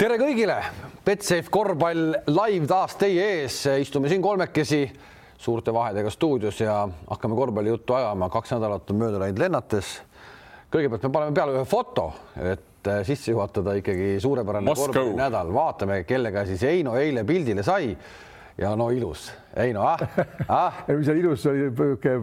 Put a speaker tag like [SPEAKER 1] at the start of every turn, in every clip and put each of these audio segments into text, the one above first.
[SPEAKER 1] tere kõigile, Betsafe korvpall live taas teie ees, istume siin kolmekesi suurte vahedega stuudios ja hakkame korvpallijuttu ajama, kaks nädalat on mööda läinud lennates. kõigepealt me paneme peale ühe foto, et äh, sisse juhatada ikkagi suurepärane korvpallinädal, vaatame, kellega siis Heino eile pildile sai ja no ilus, Heino ah,
[SPEAKER 2] ah. mis seal ilus oli,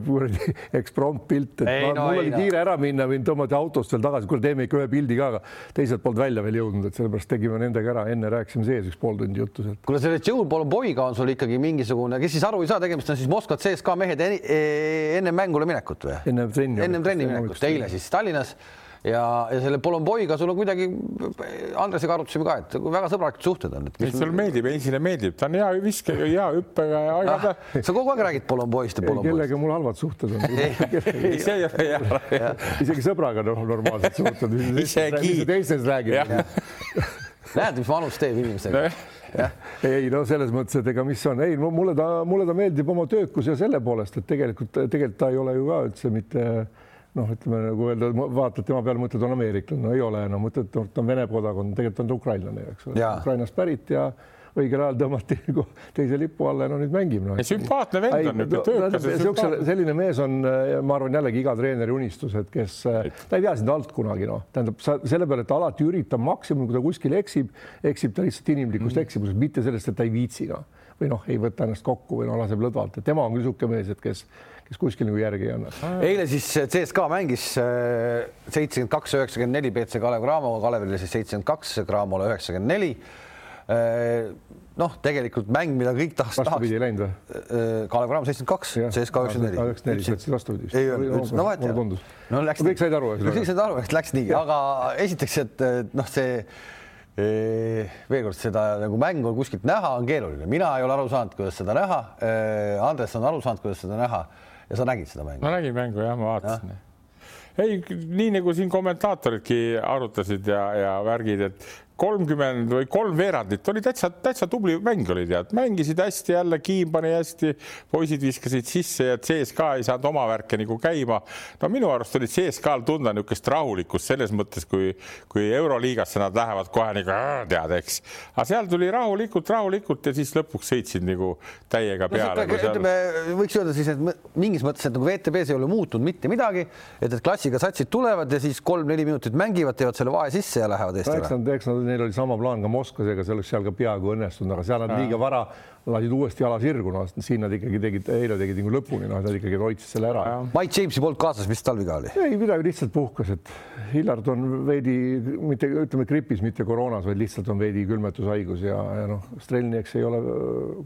[SPEAKER 2] kuradi eksprompilt, et ei, ma, no, mul oli kiire ära minna, võin tõmmata autost veel tagasi, kuule teeme ikka ühe pildi ka, aga teised polnud välja veel jõudnud, et sellepärast tegime nendega ära, enne rääkisime sees üks pool tundi juttu sealt.
[SPEAKER 1] kuule, selle Joe Boiga on sul ikkagi mingisugune, kes siis aru ei saa, tegemist on siis Moskva CSKA mehed enne mängule minekut või?
[SPEAKER 2] ennem trenni.
[SPEAKER 1] ennem trenni minekut, eile siis Tallinnas ja, ja selle Polomboiga sul on kuidagi, Andresega arutasime ka, et väga sõbralikud suhted on.
[SPEAKER 3] sulle meeldib, Eesile meeldib, ta on hea viskaja, hea hüppega
[SPEAKER 1] ah,. sa kogu aeg räägid Polomboist ja Polomboist.
[SPEAKER 2] kellega mul halvad suhted on
[SPEAKER 3] see ei ole hea.
[SPEAKER 2] isegi sõbraga normaalsed suhted. isegi. teistes räägib.
[SPEAKER 1] näed, mis vanus teeb inimesega
[SPEAKER 2] Ja. ei no selles mõttes, et ega mis on, ei mulle ta, mulle ta meeldib oma töökus ja selle poolest, et tegelikult, tegelikult ta ei ole ju ka üldse mitte äh, noh, ütleme nagu öelda, vaatad tema peale, mõtled, on ameeriklane, no ei ole, no mõtled, ta on Vene kodakond, tegelikult on ta ukrainlane, eks ole, Ukrainast pärit ja õigel ajal tõmmati teise lipu alla ja no nüüd mängime no..
[SPEAKER 3] sümpaatne vend on niisugune töökas.
[SPEAKER 2] niisugune selline mees on, ma arvan, jällegi iga treeneri unistus, et kes, ta ei vea sind alt kunagi, noh, tähendab sa, selle peale, et ta alati üritab maksimum, kui ta kuskil eksib, eksib ta lihtsalt inimlikust mm. eksimusest, mitte sellest, et ta ei viitsi, noh, või noh, ei võta ennast kokku või no laseb lõdvalt, et tema on küll niisugune mees, et kes kes kuskil nagu järgi ei anna.
[SPEAKER 1] eile siis CSKA mängis äh, seitsekümmend kaks, üheksakümmend neli BC Kalev Cramoga, Kalevile siis seitsekümmend kaks, Cramole üheksakümmend neli äh, noh, tegelikult mäng, mida kõik tahaks.
[SPEAKER 2] vastupidi ei läinud või?
[SPEAKER 1] Äh, Kalev Cramo seitsekümmend kaks, CSKA üheksakümmend neli.
[SPEAKER 2] üheksakümmend neli, sa ütlesid vastupidi.
[SPEAKER 1] ei öelnud, no vahet ei ole.
[SPEAKER 2] no läks. kõik said aru,
[SPEAKER 1] kõik said aru, et läks nii, aga esiteks, et noh, see veel kord seda nagu mängu kuskilt näha on keeruline, mina ei ole aru saanud, kuidas seda näha. Andres on aru saanud, kuidas seda näha ja sa nägid seda mängu?
[SPEAKER 3] ma nägin mängu jah, ma vaatasin ja ei, nii nagu siin kommentaatoridki arutasid ja, ja värgid, et kolmkümmend või kolm veerandit oli täitsa, täitsa tubli mäng oli tead, mängisid hästi jälle, Kiim pani hästi, poisid viskasid sisse ja CSKA ei saanud oma värke nagu käima. no minu arust oli CSKA-l tunda niisugust rahulikkust selles mõttes, kui, kui Euroliigasse nad lähevad kohe nagu tead, eks. aga seal tuli rahulikult, rahulikult ja siis lõpuks sõitsid nagu täiega peale
[SPEAKER 1] no,. ütleme seal..., võiks öelda siis, et mingis mõttes, et nagu VTB-s ei ole muutunud mitte midagi, et, et klassiga satsid tulevad ja siis kolm-neli minutit mängivad, teevad selle vae sisse ja lähevad
[SPEAKER 2] Eestile neil oli sama plaan ka Moskvas, ega see oleks seal ka peaaegu õnnestunud, aga seal nad liiga vara lasid uuesti jala sirgu, noh, siin nad ikkagi tegid, eile tegid nagu lõpuni, noh, nad ikkagi hoidsid selle ära.
[SPEAKER 1] Mike Jamesi polnud kaasas, mis tal viga oli?
[SPEAKER 2] ei midagi, lihtsalt puhkas, et Hillard on veidi mitte ütleme gripis, mitte koroonas, vaid lihtsalt on veidi külmetushaigus ja, ja noh, Strelnieks ei ole,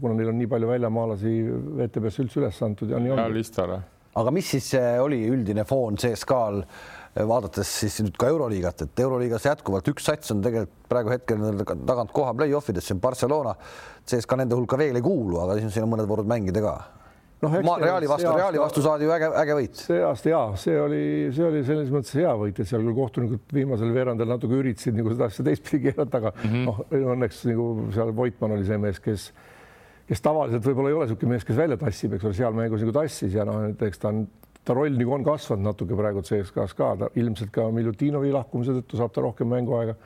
[SPEAKER 2] kuna neil on nii palju väljamaalasi VTB-sse üldse üles antud ja nii
[SPEAKER 3] on.
[SPEAKER 1] aga mis siis eh, oli üldine foon CSKA-l? Vaadates siis nüüd ka Euroliigat, et Euroliigas jätkuvalt üks sats on tegelikult praegu hetkel tagant koha play-off ides, see on Barcelona. CSKA nende hulka veel ei kuulu, aga siis on siin mõned voorud mängida ka noh, Reali vastu, Reali vastu saadi ju äge, äge võit.
[SPEAKER 2] see aasta ja see oli, see oli selles mõttes hea võit, et seal küll kohtunikud viimasel veerandil natuke üritasid nagu seda asja teistpidi keerata, aga mm -hmm. noh, õnneks nagu seal Voitmann oli see mees, kes, kes tavaliselt võib-olla ei ole niisugune mees, kes välja tassib, eks ole, seal mängus nagu tassis ja noh, eks ta on ta roll nagu on kasvanud natuke praegu CSKA-s ka, ta ilmselt ka Miljutinovi lahkumise tõttu saab ta rohkem mänguaega.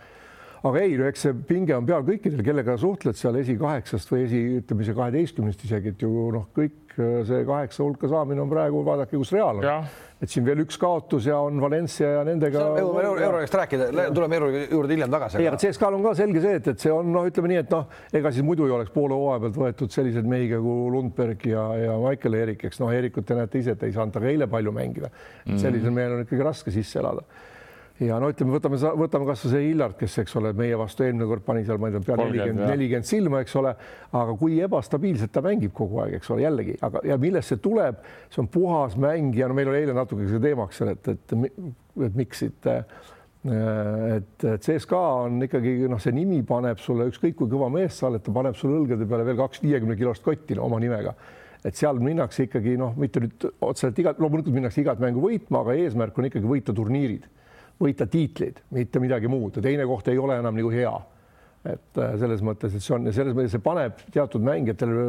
[SPEAKER 2] aga ei, eks see pinge on peal kõikidel, kellega suhtled seal esikaheksast või esi, ütleme see kaheteistkümnest isegi, et ju noh, kõik see kaheksa hulka saamine on praegu, vaadake, kus Real on et siin veel üks kaotus ja on Valencia ja nendega.
[SPEAKER 1] euro, euro, euro eest rääkida, tuleme euro juurde hiljem tagasi.
[SPEAKER 2] ei, aga CSKA-l on ka selge see, et, et see on noh, ütleme nii, et noh, ega siis muidu ei oleks poole hooaja pealt võetud selliseid mehi nagu Lundberg ja, ja Michael Eerik, eks noh, Eerikut te näete ise, et ei saanud temaga eile palju mängida mm. sellisel mehel on ikkagi raske sisse elada ja no ütleme, võtame, võtame kasvõi see Hillard, kes, eks ole, meie vastu eelmine kord pani seal, ma ei tea, pea nelikümmend, nelikümmend silma, eks ole, aga kui ebastabiilselt ta mängib kogu aeg, eks ole, jällegi, aga ja millest see tuleb, see on puhas mäng ja no meil oli eile natuke see teemaks, et, et, et, et miks siit et CSKA on ikkagi noh, see nimi paneb sulle ükskõik kui kõva mees sa oled, ta paneb sulle õlgade peale veel kaks viiekümne kilost kotti no, oma nimega. Et seal minnakse ikkagi noh, mitte nüüd otseselt iga, loomulikult minnakse igat mängu võitma, aga eesmärk on ikkagi võita turniirid võita tiitleid, mitte midagi muud ja teine koht ei ole enam nagu hea. et äh, selles mõttes, et see on ja selles mõttes see paneb teatud mängijatele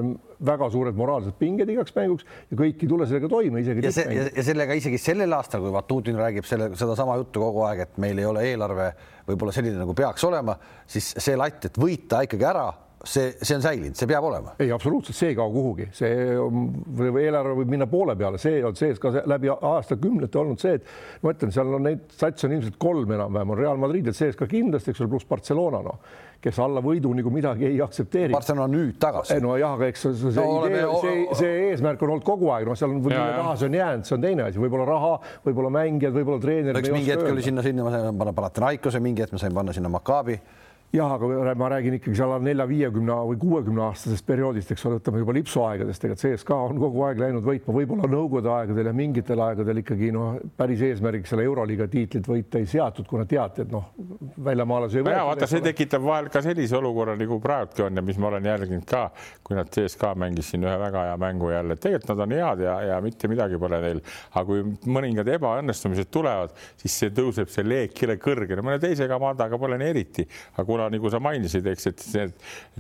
[SPEAKER 2] väga suured moraalsed pinged igaks mänguks ja kõik ei tule sellega toime, isegi
[SPEAKER 1] ja, see, ja, ja sellega isegi sellel aastal, kui Vatutin räägib selle, sedasama juttu kogu aeg, et meil ei ole eelarve võib-olla selline, nagu peaks olema, siis see latt, et võita ikkagi ära see, see on säilinud, see peab olema.
[SPEAKER 2] ei, absoluutselt, see ei kao kuhugi, see või eelarve võib minna poole peale, see on sees ka läbi aastakümnete olnud see, et ma ütlen, seal on neid satse on ilmselt kolm enam-vähem on Real Madridil sees ka kindlasti, eks ole, pluss Barcelona noh, kes alla võidu nagu midagi ei aktsepteeri.
[SPEAKER 1] Barcelona nüüd tagasi.
[SPEAKER 2] nojah, aga eks see, see no, idee, see, see eesmärk on olnud kogu aeg, noh, seal on, mille taha see on jäänud, see on teine asi, võib-olla raha, võib-olla mängijad, võib-olla treenerid.
[SPEAKER 1] eks mingi hetk oli sinna, sinna ma sain panna Panathinaikose, mingi hetk ma sain panna sinna Maccabi
[SPEAKER 2] jah, aga ma räägin ikkagi seal nelja-viiekümne või kuuekümne aastasest perioodist, eks ole, võtame juba lipsuaegadest, ega CSKA on kogu aeg läinud võitma, võib-olla nõukogude aegadel ja mingitel aegadel ikkagi noh, päris eesmärgiks selle Euroliiga tiitlit võita ei seatud, kuna teati, et noh, väljamaalasi
[SPEAKER 3] ei võeta. vaata, see tekitab vahel ka sellise olukorra nagu praegugi on ja mis ma olen jälginud ka, kui nad CSKA mängis siin ühe väga hea mängu jälle, tegelikult nad on head ja, ja mitte midagi pole neil, aga kui mõningad ebaõnnestumised tulevad, siis see tõuseb see leek kõrgele, mõne teise komandaga pole nii eriti, aga kuna nagu sa mainisid, eks, et need,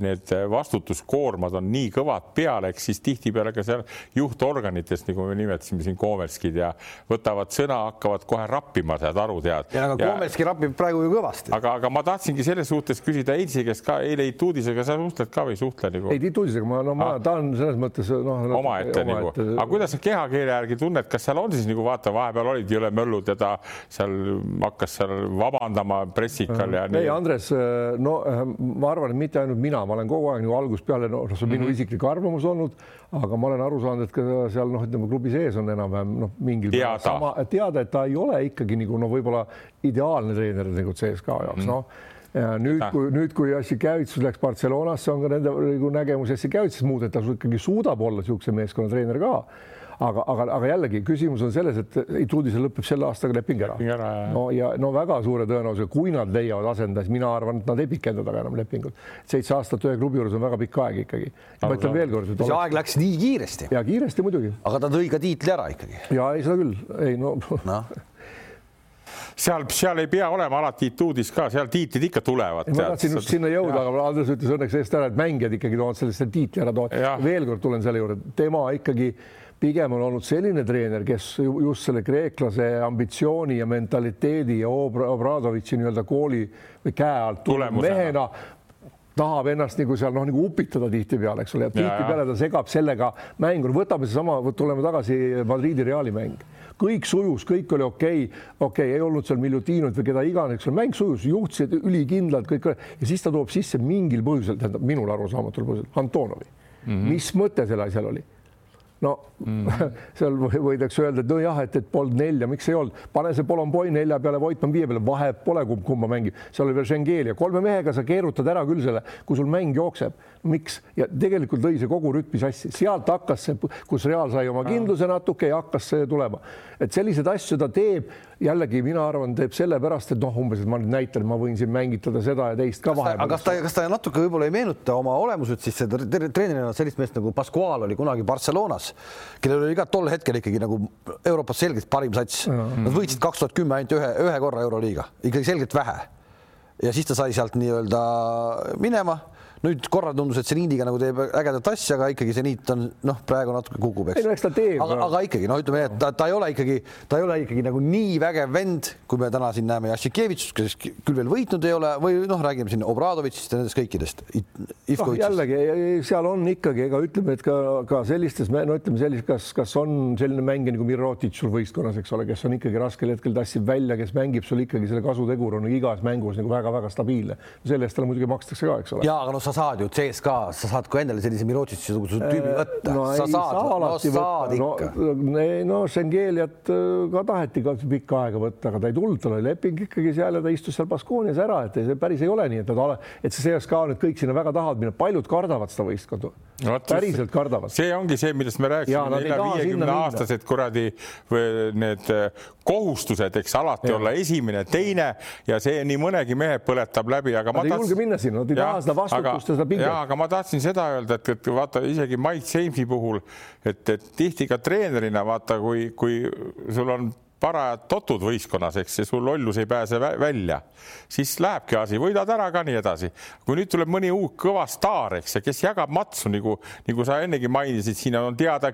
[SPEAKER 3] need vastutuskoormad on nii kõvad peal, eks siis tihtipeale ka seal juhtorganitest, nagu me nimetasime siin Komelskid ja võtavad sõna, hakkavad kohe rappima, saad aru, tead.
[SPEAKER 1] ja nagu Komelski rappib praegu ju kõvasti.
[SPEAKER 3] aga, aga ma tahtsingi selles suhtes küsida Eidsi käest ka, eile Heit Uudisega sa suhtled ka või ei suhtle nagu?
[SPEAKER 2] ei, Heit Uudisega ma, no ma ah. tahan selles mõttes noh.
[SPEAKER 3] omaette nagu, aga kuidas sa kehakeele järgi tunned, kas seal on siis nagu vaata, vahepeal olid jõle möllud ja ta seal hakkas seal vabandama pressikal ja
[SPEAKER 2] ei, Andres, no Äh, ma arvan, et mitte ainult mina, ma olen kogu aeg nagu algusest peale, noh, see on minu mm -hmm. isiklik arvamus olnud, aga ma olen aru saanud, et ka seal noh, ütleme klubi sees on enam-vähem noh, mingil
[SPEAKER 3] teada.
[SPEAKER 2] sama, teada, et ta ei ole ikkagi nagu no võib-olla ideaalne treener nagu CSKA jaoks mm, -hmm. noh ja nüüd, kui nüüd, kui Jassikevitsus läks Barcelonasse, on ka nende nagu nägemus Jassikevitsus muud, et ta ikkagi suudab olla niisuguse meeskonna treener ka aga, aga, aga jällegi küsimus on selles, et Ituudisel lõpeb selle aastaga leping ära. no ja no väga suure tõenäosusega, kui nad leiavad asendaja, siis mina arvan, et nad ei pikenda taga enam lepingut. seitse aastat ühe klubi juures on väga pikk aeg ikkagi. ma ütlen veel kord.
[SPEAKER 1] see aeg läks nii kiiresti.
[SPEAKER 2] ja kiiresti muidugi.
[SPEAKER 1] aga ta tõi ka tiitli ära ikkagi.
[SPEAKER 2] ja ei, seda küll, ei no, no
[SPEAKER 3] seal, seal ei pea olema alati ituudis ka, seal tiitlid ikka tulevad.
[SPEAKER 2] ma tahtsin just sinna jõuda, aga Andres ütles õnneks eest ära, et mängijad ikkagi toovad sellise tiitli ära toovad. veel kord tulen selle juurde, tema ikkagi pigem on olnud selline treener, kes just selle kreeklase ambitsiooni ja mentaliteedi ja Obradovitši nii-öelda kooli või käe alt mehena tahab ennast nagu seal noh, nagu upitada tihtipeale, eks ole, ja tihtipeale ta segab sellega mängu. võtame seesama, tuleme tagasi Madridi Reali mäng, kõik sujus, kõik oli okei okay., okei okay,, ei olnud seal Miljutinot või keda iganes, eks ole, mäng sujus, juhtisid ülikindlalt kõik ja siis ta toob sisse mingil põhjusel, tähendab minul arusaamatul põhjusel Antonovi mm. -hmm. mis mõte sellel asjal oli? No mm. seal võidakse öelda, et nojah, et, et polnud nelja, miks ei olnud, pane see Polomboi nelja peale, Voitmann viie peale, vahet pole, kumb kumba mängib, seal oli veel Schengeli ja kolme mehega sa keerutad ära küll selle, kui sul mäng jookseb. Miks? Ja tegelikult lõi see kogu rütmi sassi, sealt hakkas see, kus Real sai oma kindluse natuke ja hakkas see tulema, et selliseid asju ta teeb. Jällegi mina arvan, teeb sellepärast, et noh, umbes, et ma nüüd näitan, ma võin siin mängitada seda ja teist ka vahepeal.
[SPEAKER 1] aga kas ta, kas ta natuke võib-olla ei meenuta oma olemuselt siis seda treenerina sellist meest nagu Pascual oli kunagi Barcelonas, kellel oli ka tol hetkel ikkagi nagu Euroopas selgelt parim sats. Nad võitsid kaks tuhat kümme ainult ühe, ühe korra Euroliiga, ikkagi selgelt vähe. ja siis ta sai sealt nii-öelda minema nüüd korra tundus, et seniidiga nagu teeb ägedat asja, aga ikkagi seniit on noh, praegu natuke kukub, eks.
[SPEAKER 2] ei no eks ta teeb.
[SPEAKER 1] aga, aga ikkagi no ütleme, et ta, ta ei ole ikkagi, ta ei ole ikkagi nagu nii vägev vend, kui me täna siin näeme Jassikevitšust, kes küll veel võitnud ei ole või noh, räägime siin Obradovitšist ja nendest kõikidest.
[SPEAKER 2] noh, jällegi seal on ikkagi, ega ütleme, et ka, ka sellistes, no ütleme sellist, kas, kas on selline mängija nagu Mirotic sul võistkonnas, eks ole, kes on ikkagi raskel hetkel tassib välja, kes mängib sul ikkagi selle kasutegur on igas mängus nagu väga-väga stabiilne. selle eest talle muidugi makstakse ka, eks ole.
[SPEAKER 1] ja, aga noh, sa saad ju CSKA, sa saad ka endale sellise Mirotic-suguse tüübi võtta
[SPEAKER 2] no,.
[SPEAKER 1] sa saad,
[SPEAKER 2] no saad ikka. no, no Schengeliat äh, ka taheti ka pikka aega võtta, aga ta ei tulnud, tal oli leping ikkagi seal ja ta istus seal Baskoonias ära, et see päris ei ole nii, et ta, et see CSKA nüüd kõik sinna väga tahavad minna, paljud kardavad seda võistkonda no,. päriselt kardavad.
[SPEAKER 3] see ongi see, millest me rääkisime, nelja-viiekümne aastased kuradi need äh, kohustused, eks alati ja. olla esimene, teine ja see nii mõnegi mehe põletab läbi, aga
[SPEAKER 2] nad ei julge minna sinna, nad ei taha seda vastutust ja seda pinget.
[SPEAKER 3] ja aga ma tahtsin seda öelda, et, et vaata isegi Mike Jamesi puhul, et, et tihti ka treenerina vaata, kui, kui sul on parajad totud võistkonnas, eks sul lollus ei pääse vä välja, siis lähebki asi, võidad ära ka nii edasi. kui nüüd tuleb mõni uus kõva staar, eks, kes jagab matsu nagu, nagu sa ennegi mainisid, siin on teada,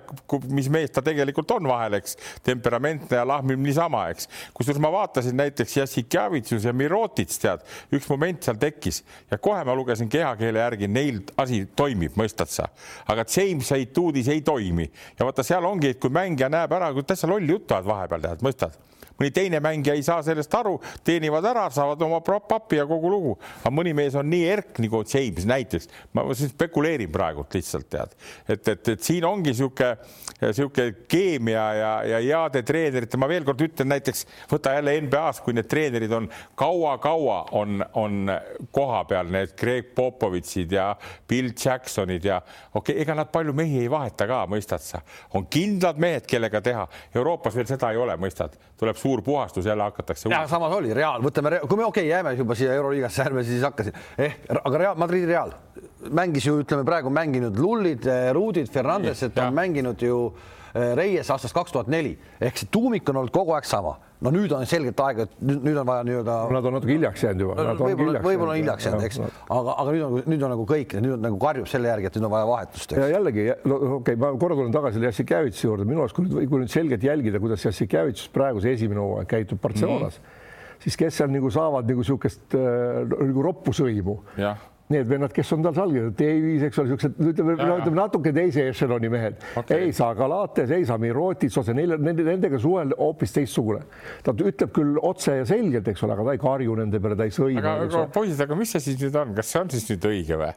[SPEAKER 3] mis mees ta tegelikult on vahel, eks, temperamentne ja lahmib niisama, eks. kusjuures ma vaatasin näiteks Jassikjavitsus ja Mirotits, tead, üks moment seal tekkis ja kohe ma lugesin kehakeele järgi, neil asi toimib, mõistad sa, aga James Aituudis ei toimi ja vaata, seal ongi, et kui mängija näeb ära, kui täitsa lolli juttu ajad vahepeal tead, mõistad? Mõni teine mängija ei saa sellest aru, teenivad ära, saavad oma pappi ja kogu lugu. aga mõni mees on nii erk nagu James näiteks, ma spekuleerin praegult lihtsalt tead, et, et, et siin ongi niisugune, niisugune keemia ja, ja heade treenerite, ma veel kord ütlen näiteks võta jälle NBA-s, kui need treenerid on kaua-kaua on, on koha peal, need Greg Popovitšid ja Bill Jacksonid ja okei okay,, ega nad palju mehi ei vaheta ka, mõistad sa, on kindlad mehed, kellega teha. Euroopas veel seda ei ole, mõistad, tuleb suur puhastus jälle hakatakse.
[SPEAKER 1] ja samas oli Real, võtame, kui me okei okay,, jääme juba siia Euroliigasse, ärme siis hakka siin. Eh,, aga Real, Madridi Real. Mängis ju ütleme praegu mänginud Lullid, Ruudid, Fernandes, et on mänginud ju eh, Reies aastast kaks tuhat neli ehk see tuumik on olnud kogu aeg sama no nüüd on selgelt aeg, et nüüd, on vaja nii-öelda.
[SPEAKER 2] Nad on natuke hiljaks jäänud juba.
[SPEAKER 1] võib-olla, võib-olla on hiljaks jäänud, eks, aga, aga nüüd on, nüüd on nagu kõik, nüüd on nagu karjub selle järgi, et nüüd on vaja vahetust.
[SPEAKER 2] ja jällegi, no okei okay,, ma korra tulen tagasi selle Jassikjevitsi juurde, minu arust, kui nüüd, kui nüüd selgelt jälgida, kuidas Jassikjevitš praegu see esimene hooaeg käitub Barcelonas mm, -hmm. siis kes seal nagu saavad nagu niisugust äh, nagu roppu sõimu need vennad, kes on tal salginud, Davies, eks ole, siuksed ütleme, no ütleme natuke teise ešeloni mehed okay.. ei saa Galates, ei saa Mirotic, otse neil, nende, nendega suhel hoopis teistsugune. ta ütleb küll otse ja selgelt, eks ole, aga ta ei karju nende peale, ta ei sõima.
[SPEAKER 3] aga, aga poisid, aga mis see siis nüüd on, kas see on siis nüüd õige või?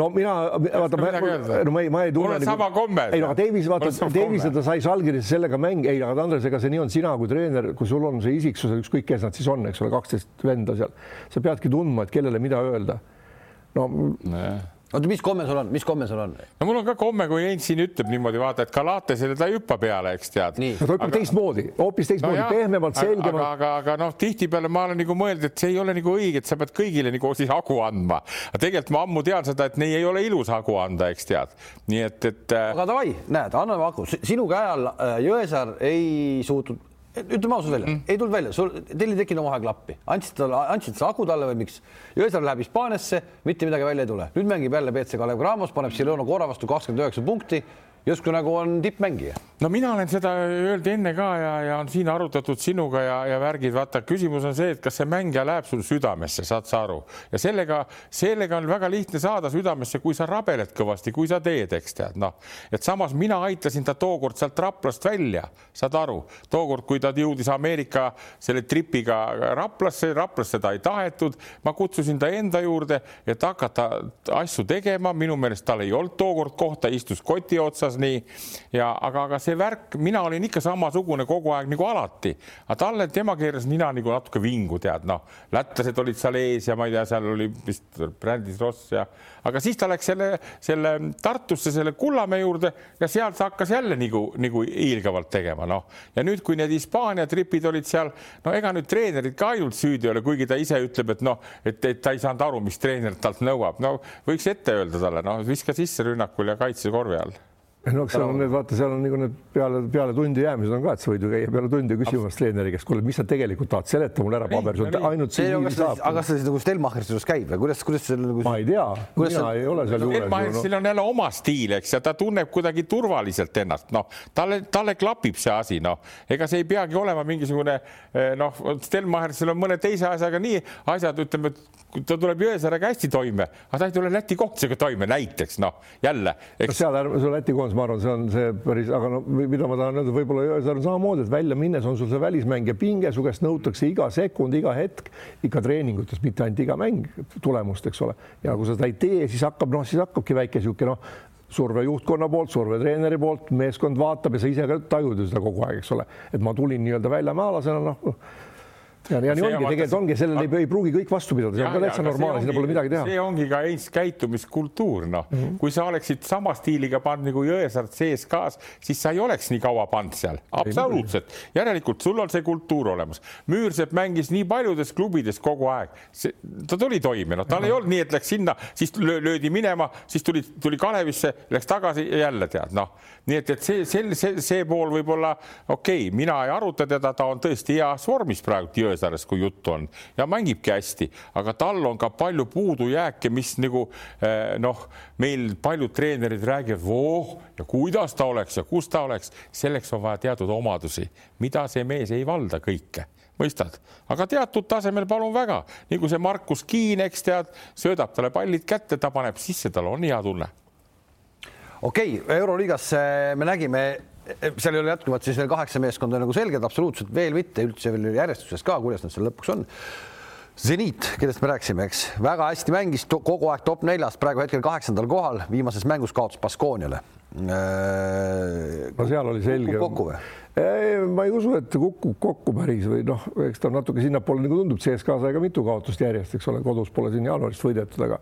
[SPEAKER 2] no mina, vaata, no ma ei, ma ei tunne.
[SPEAKER 3] mul on sama komme.
[SPEAKER 2] ei no aga Davies, vaata, Davies, ta sai salgirisse sellega mäng, ei, aga Andres, ega see nii on, sina kui treener, kui sul on see isiksus, ükskõik kes nad siis on, eks ole, kaksteist venda seal, sa peadki tundma, et kellele mida öelda no
[SPEAKER 1] nee oota, mis komme sul on, mis komme sul on?
[SPEAKER 3] no mul on ka komme, kui Heinz siin ütleb niimoodi, vaata, et Galatesele ta ei hüppa peale, eks tead.
[SPEAKER 2] ta hüppab teistmoodi, hoopis teistmoodi no, pehmemalt, selgemalt.
[SPEAKER 3] aga, aga, aga noh, tihtipeale ma olen nagu mõelnud, et see ei ole nagu õige, et sa pead kõigile nagu siis hagu andma. aga tegelikult ma ammu tean seda, et nii ei ole ilus hagu anda, eks tead. nii et, et.
[SPEAKER 1] Äh, aga davai, näed, anname hagu, sinu käe all äh, Jõesaar ei suutnud ütleme ausalt välja mm, -hmm. ei tulnud välja, sul, teil ei tekkinud omavahel klappi, andsid talle, andsid sa aku talle või miks? Jõesaar läheb Hispaaniasse, mitte midagi välja ei tule, nüüd mängib jälle BC Kalev Cramos, paneb Sireno Cora vastu kakskümmend üheksa punkti justkui nagu on tippmängija.
[SPEAKER 3] no mina olen seda öelnud enne ka ja, ja on siin arutatud sinuga ja, ja värgid, vaata, küsimus on see, et kas see mängija läheb sul südamesse, saad sa aru, ja sellega, sellega on väga lihtne saada südamesse, kui sa rabeled kõvasti, kui sa teed, eks tead, noh, et samas mina aitasin ta tookord sealt Raplast välja, saad aru, tookord, kui ta jõudis Ameerika selle tripiga Raplasse, Raplasse ta ei tahetud, ma kutsusin ta enda juurde, et hakata asju tegema, minu meelest tal ei olnud tookord kohta, istus koti otsas kaasas nii. Ja aga, aga see värk, mina olin ikka samasugune kogu aeg nagu alati, aga talle, tema keeras nina nagu natuke vingu, tead, noh, lätlased olid seal ees ja ma ei tea, seal oli vist brändis Ross ja, aga siis ta läks selle, selle Tartusse selle Kullamäe juurde ja sealt hakkas jälle nagu, nagu hiilgavalt tegema, noh. ja nüüd, kui need Hispaania tripid olid seal, no ega nüüd treenerid ka ainult süüdi ei ole, kuigi ta ise ütleb, et noh, et, et ta ei saanud aru, mis treener talt nõuab, no võiks ette öelda talle, noh, viska sisse rünnakul ja kaitse korvi all
[SPEAKER 2] no seal on need, vaata, seal on nagu need peale, peale tundi jäämised on ka, et sa võid ju käia peale tundi küsimas treeneri käest, kuule, mis sa tegelikult tahad, seleta mulle ära paberil, sul ainult
[SPEAKER 1] see nii saab. aga kas see nagu Stelmachers juures käib või kuidas, kuidas see nagu?
[SPEAKER 2] ma ei tea, mina
[SPEAKER 1] see...
[SPEAKER 2] ei ole seal juures.
[SPEAKER 3] Stelmachersil on jälle oma stiil, eks, ja ta tunneb kuidagi turvaliselt ennast, noh, talle, talle klapib see asi, noh, ega see ei peagi olema mingisugune eh, noh, Stelmachersil on mõne teise asjaga nii asjad, ütleme, et ta tuleb Jõesaarega hästi toime, aga ta ei tule Läti koondisega toime näiteks, noh, jälle.
[SPEAKER 2] no seal, see Läti koondis, ma arvan, see on see päris, aga no mida ma tahan öelda, võib-olla Jõesaar on samamoodi, et välja minnes on sul see välismängija pinge, su käest nõutakse iga sekund, iga hetk ikka treeningutes, mitte ainult iga mäng tulemust, eks ole. ja kui sa seda ei tee, siis hakkab noh, siis hakkabki väike niisugune noh, surve juhtkonna poolt, surve treeneri poolt, meeskond vaatab ja sa ise ka tajud ju seda kogu aeg, eks ole, et ma tulin nii-öelda väljamaalasena, noh ja, ja nii ongi, tegelikult ongi, sellele ei, ei pruugi kõik vastu pidada, see on ka täitsa normaalne, siin pole midagi teha.
[SPEAKER 3] see ongi ka Eesti käitumiskultuur, noh mm -hmm., kui sa oleksid sama stiiliga pannud nagu Jõesaart CSKA-s, siis sa ei oleks nii kaua pannud seal, absoluutselt. järelikult sul on see kultuur olemas. Müürsepp mängis nii paljudes klubides kogu aeg, ta tuli toime, noh, tal ei olnud nii, et läks sinna, siis löödi minema, siis tuli, tuli Kalevisse, läks tagasi ja jälle tead, noh, nii et, et see, see, see, see pool võib-olla okei okay,, mina ei aruta teda, ta on tõesti heas vormis praegu Jõesaares, kui juttu on ja mängibki hästi, aga tal on ka palju puudujääke, mis nagu eh, noh, meil paljud treenerid räägivad, voh ja kuidas ta oleks ja kus ta oleks, selleks on vaja teatud omadusi, mida see mees ei valda kõike mõistad, aga teatud tasemel palun väga, nagu see Markus Kiin, eks tead, söödab talle pallid kätte, ta paneb sisse, tal on hea tunne.
[SPEAKER 1] Okei okay,, Euroliigas me nägime seal ei ole jätkuvalt siis veel kaheksa meeskonda nagu selged, absoluutselt veel mitte üldse veel järjestuses ka, kuidas nad seal lõpuks on. Zeniit, kellest me rääkisime, eks, väga hästi mängis kogu aeg top neljas, praegu hetkel kaheksandal kohal, viimases mängus kaotas Baskooniale.
[SPEAKER 2] no seal oli selge.
[SPEAKER 1] kokku või?
[SPEAKER 2] ma ei usu, et kukub kokku päris või noh, eks ta natuke sinnapoole nagu tundub, CSKA sai ka mitu kaotust järjest, eks ole, kodus pole siin jaanuarist võidetud, aga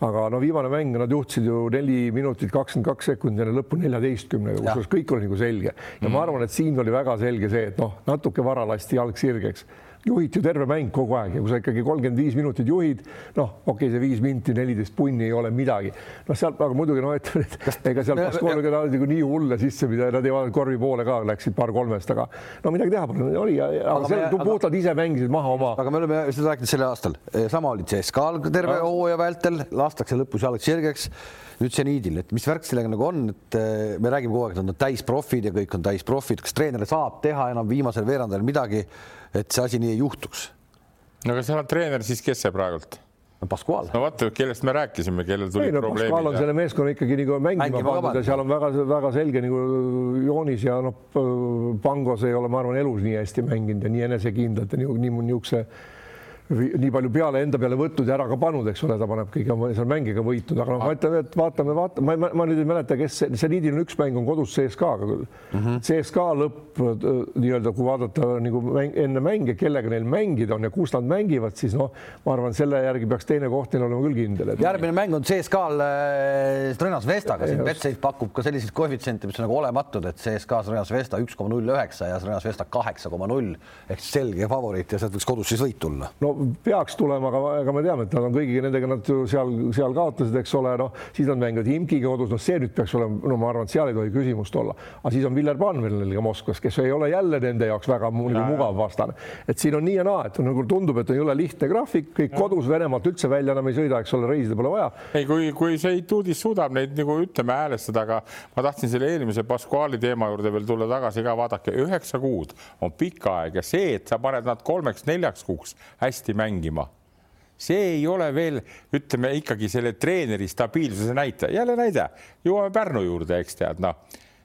[SPEAKER 2] aga no viimane mäng, nad juhtisid ju neli minutit kakskümmend kaks sekundit enne lõppu neljateistkümnega, kusjuures kõik oli nagu selge. Ja mm -hmm. ma arvan, et siin oli väga selge see, et noh, natuke vara lasti jalg sirgeks juhid ju terve mäng kogu aeg ja kui sa ikkagi kolmkümmend viis minutit juhid, noh, okei okay,, see viis minti, neliteist punni ei ole midagi. noh, sealt aga muidugi no ütleme, et ega seal Baskooniga nagu nii hulle sisse, mida nad ei vaadanud korvi poole ka, läksid paar kolmest, aga no midagi teha pole, oli, aga seal puhtalt ise mängisid maha oma.
[SPEAKER 1] aga me oleme seda rääkinud sel aastal, sama oli CSKA-l terve hooaja vältel, lastakse lõpus jalg sirgeks. Nüüd seniidil, et mis värk sellega nagu on, et eh, me räägime kogu aeg, et nad on täisprofid ja kõik on täisprofid, kas treener saab teha enam viimasel veerandil midagi, et see asi nii ei juhtuks?
[SPEAKER 3] no aga seal on treener siis, kes see praegult?
[SPEAKER 1] Pascual.
[SPEAKER 3] no vaata, kellest me rääkisime, kellel tuli no, probleemid.
[SPEAKER 2] Pascual on selle meeskonna ikkagi nagu mängima, mängima pandud ja seal on väga-väga selge nagu joonis ja noh, Pangos ei ole, ma arvan, elus nii hästi mänginud ja nii enesekindlalt ja nii, nii niisuguse nii palju peale enda peale võtnud ja ära ka pannud, eks ole, ta paneb kõige seal mängiga võitnud, aga noh, ma ütlen, et vaatame, vaatame, ma, ma, nüüd ei mäleta, kes see, see Niidil on üks mäng on kodus CSKA-ga küll mm. -hmm. CSKA lõpp nii-öelda, kui vaadata nagu mäng, enne mänge, kellega neil mängida on ja kus nad mängivad, siis noh, ma arvan, selle järgi peaks teine koht neil olema küll kindel
[SPEAKER 1] et.... järgmine mäng on CSKA-l äh, Strõnas Vestaga, siin Betsafe pakub ka selliseid koefitsiente, mis on nagu olematud, et CSKA Strõnas Vesta üks koma null üheksa ja Strõnas Vesta kaheksa koma null ehk selge favoriit ja sealt võiks kodus siis võit tulla.
[SPEAKER 2] no peaks tulema, aga, aga me teame, et nad on kõigiga nendega, nad ju seal, seal kaotasid, eks ole, noh, siis nad mängivad Imkiga kodus, noh, see nüüd peaks olema, no ma arvan, et seal ei tohi küsimust olla, aga siis on Viljar Panvelniga Moskvas, kes ei ole jälle nende jaoks väga nagu mugav vastane, et siin on nii ja naa, et nagu tundub, et ei ole lihtne graafik, kõik ja. kodus Venemaalt üldse välja enam ei sõida, eks ole, reisida pole vaja.
[SPEAKER 3] ei, kui, kui see Ituudis suudab neid nagu ütleme häälestada, aga ma tahtsin selle eelmise Pascuali teema juurde veel tulla tagasi ka, vaadake, üheksa kuud on pikk aeg ja see, et sa paned nad kolmeks-neljaks kuuks hästi mängima mängima. see ei ole veel, ütleme ikkagi selle treeneri stabiilsuse näitaja, jälle näide, jõuame Pärnu juurde, eks tead, noh.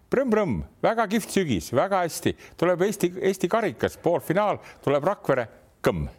[SPEAKER 3] Prõmm-Prõmm, väga kihvt sügis, väga hästi, tuleb Eesti, Eesti karikas, poolfinaal, tuleb Rakvere, kõmm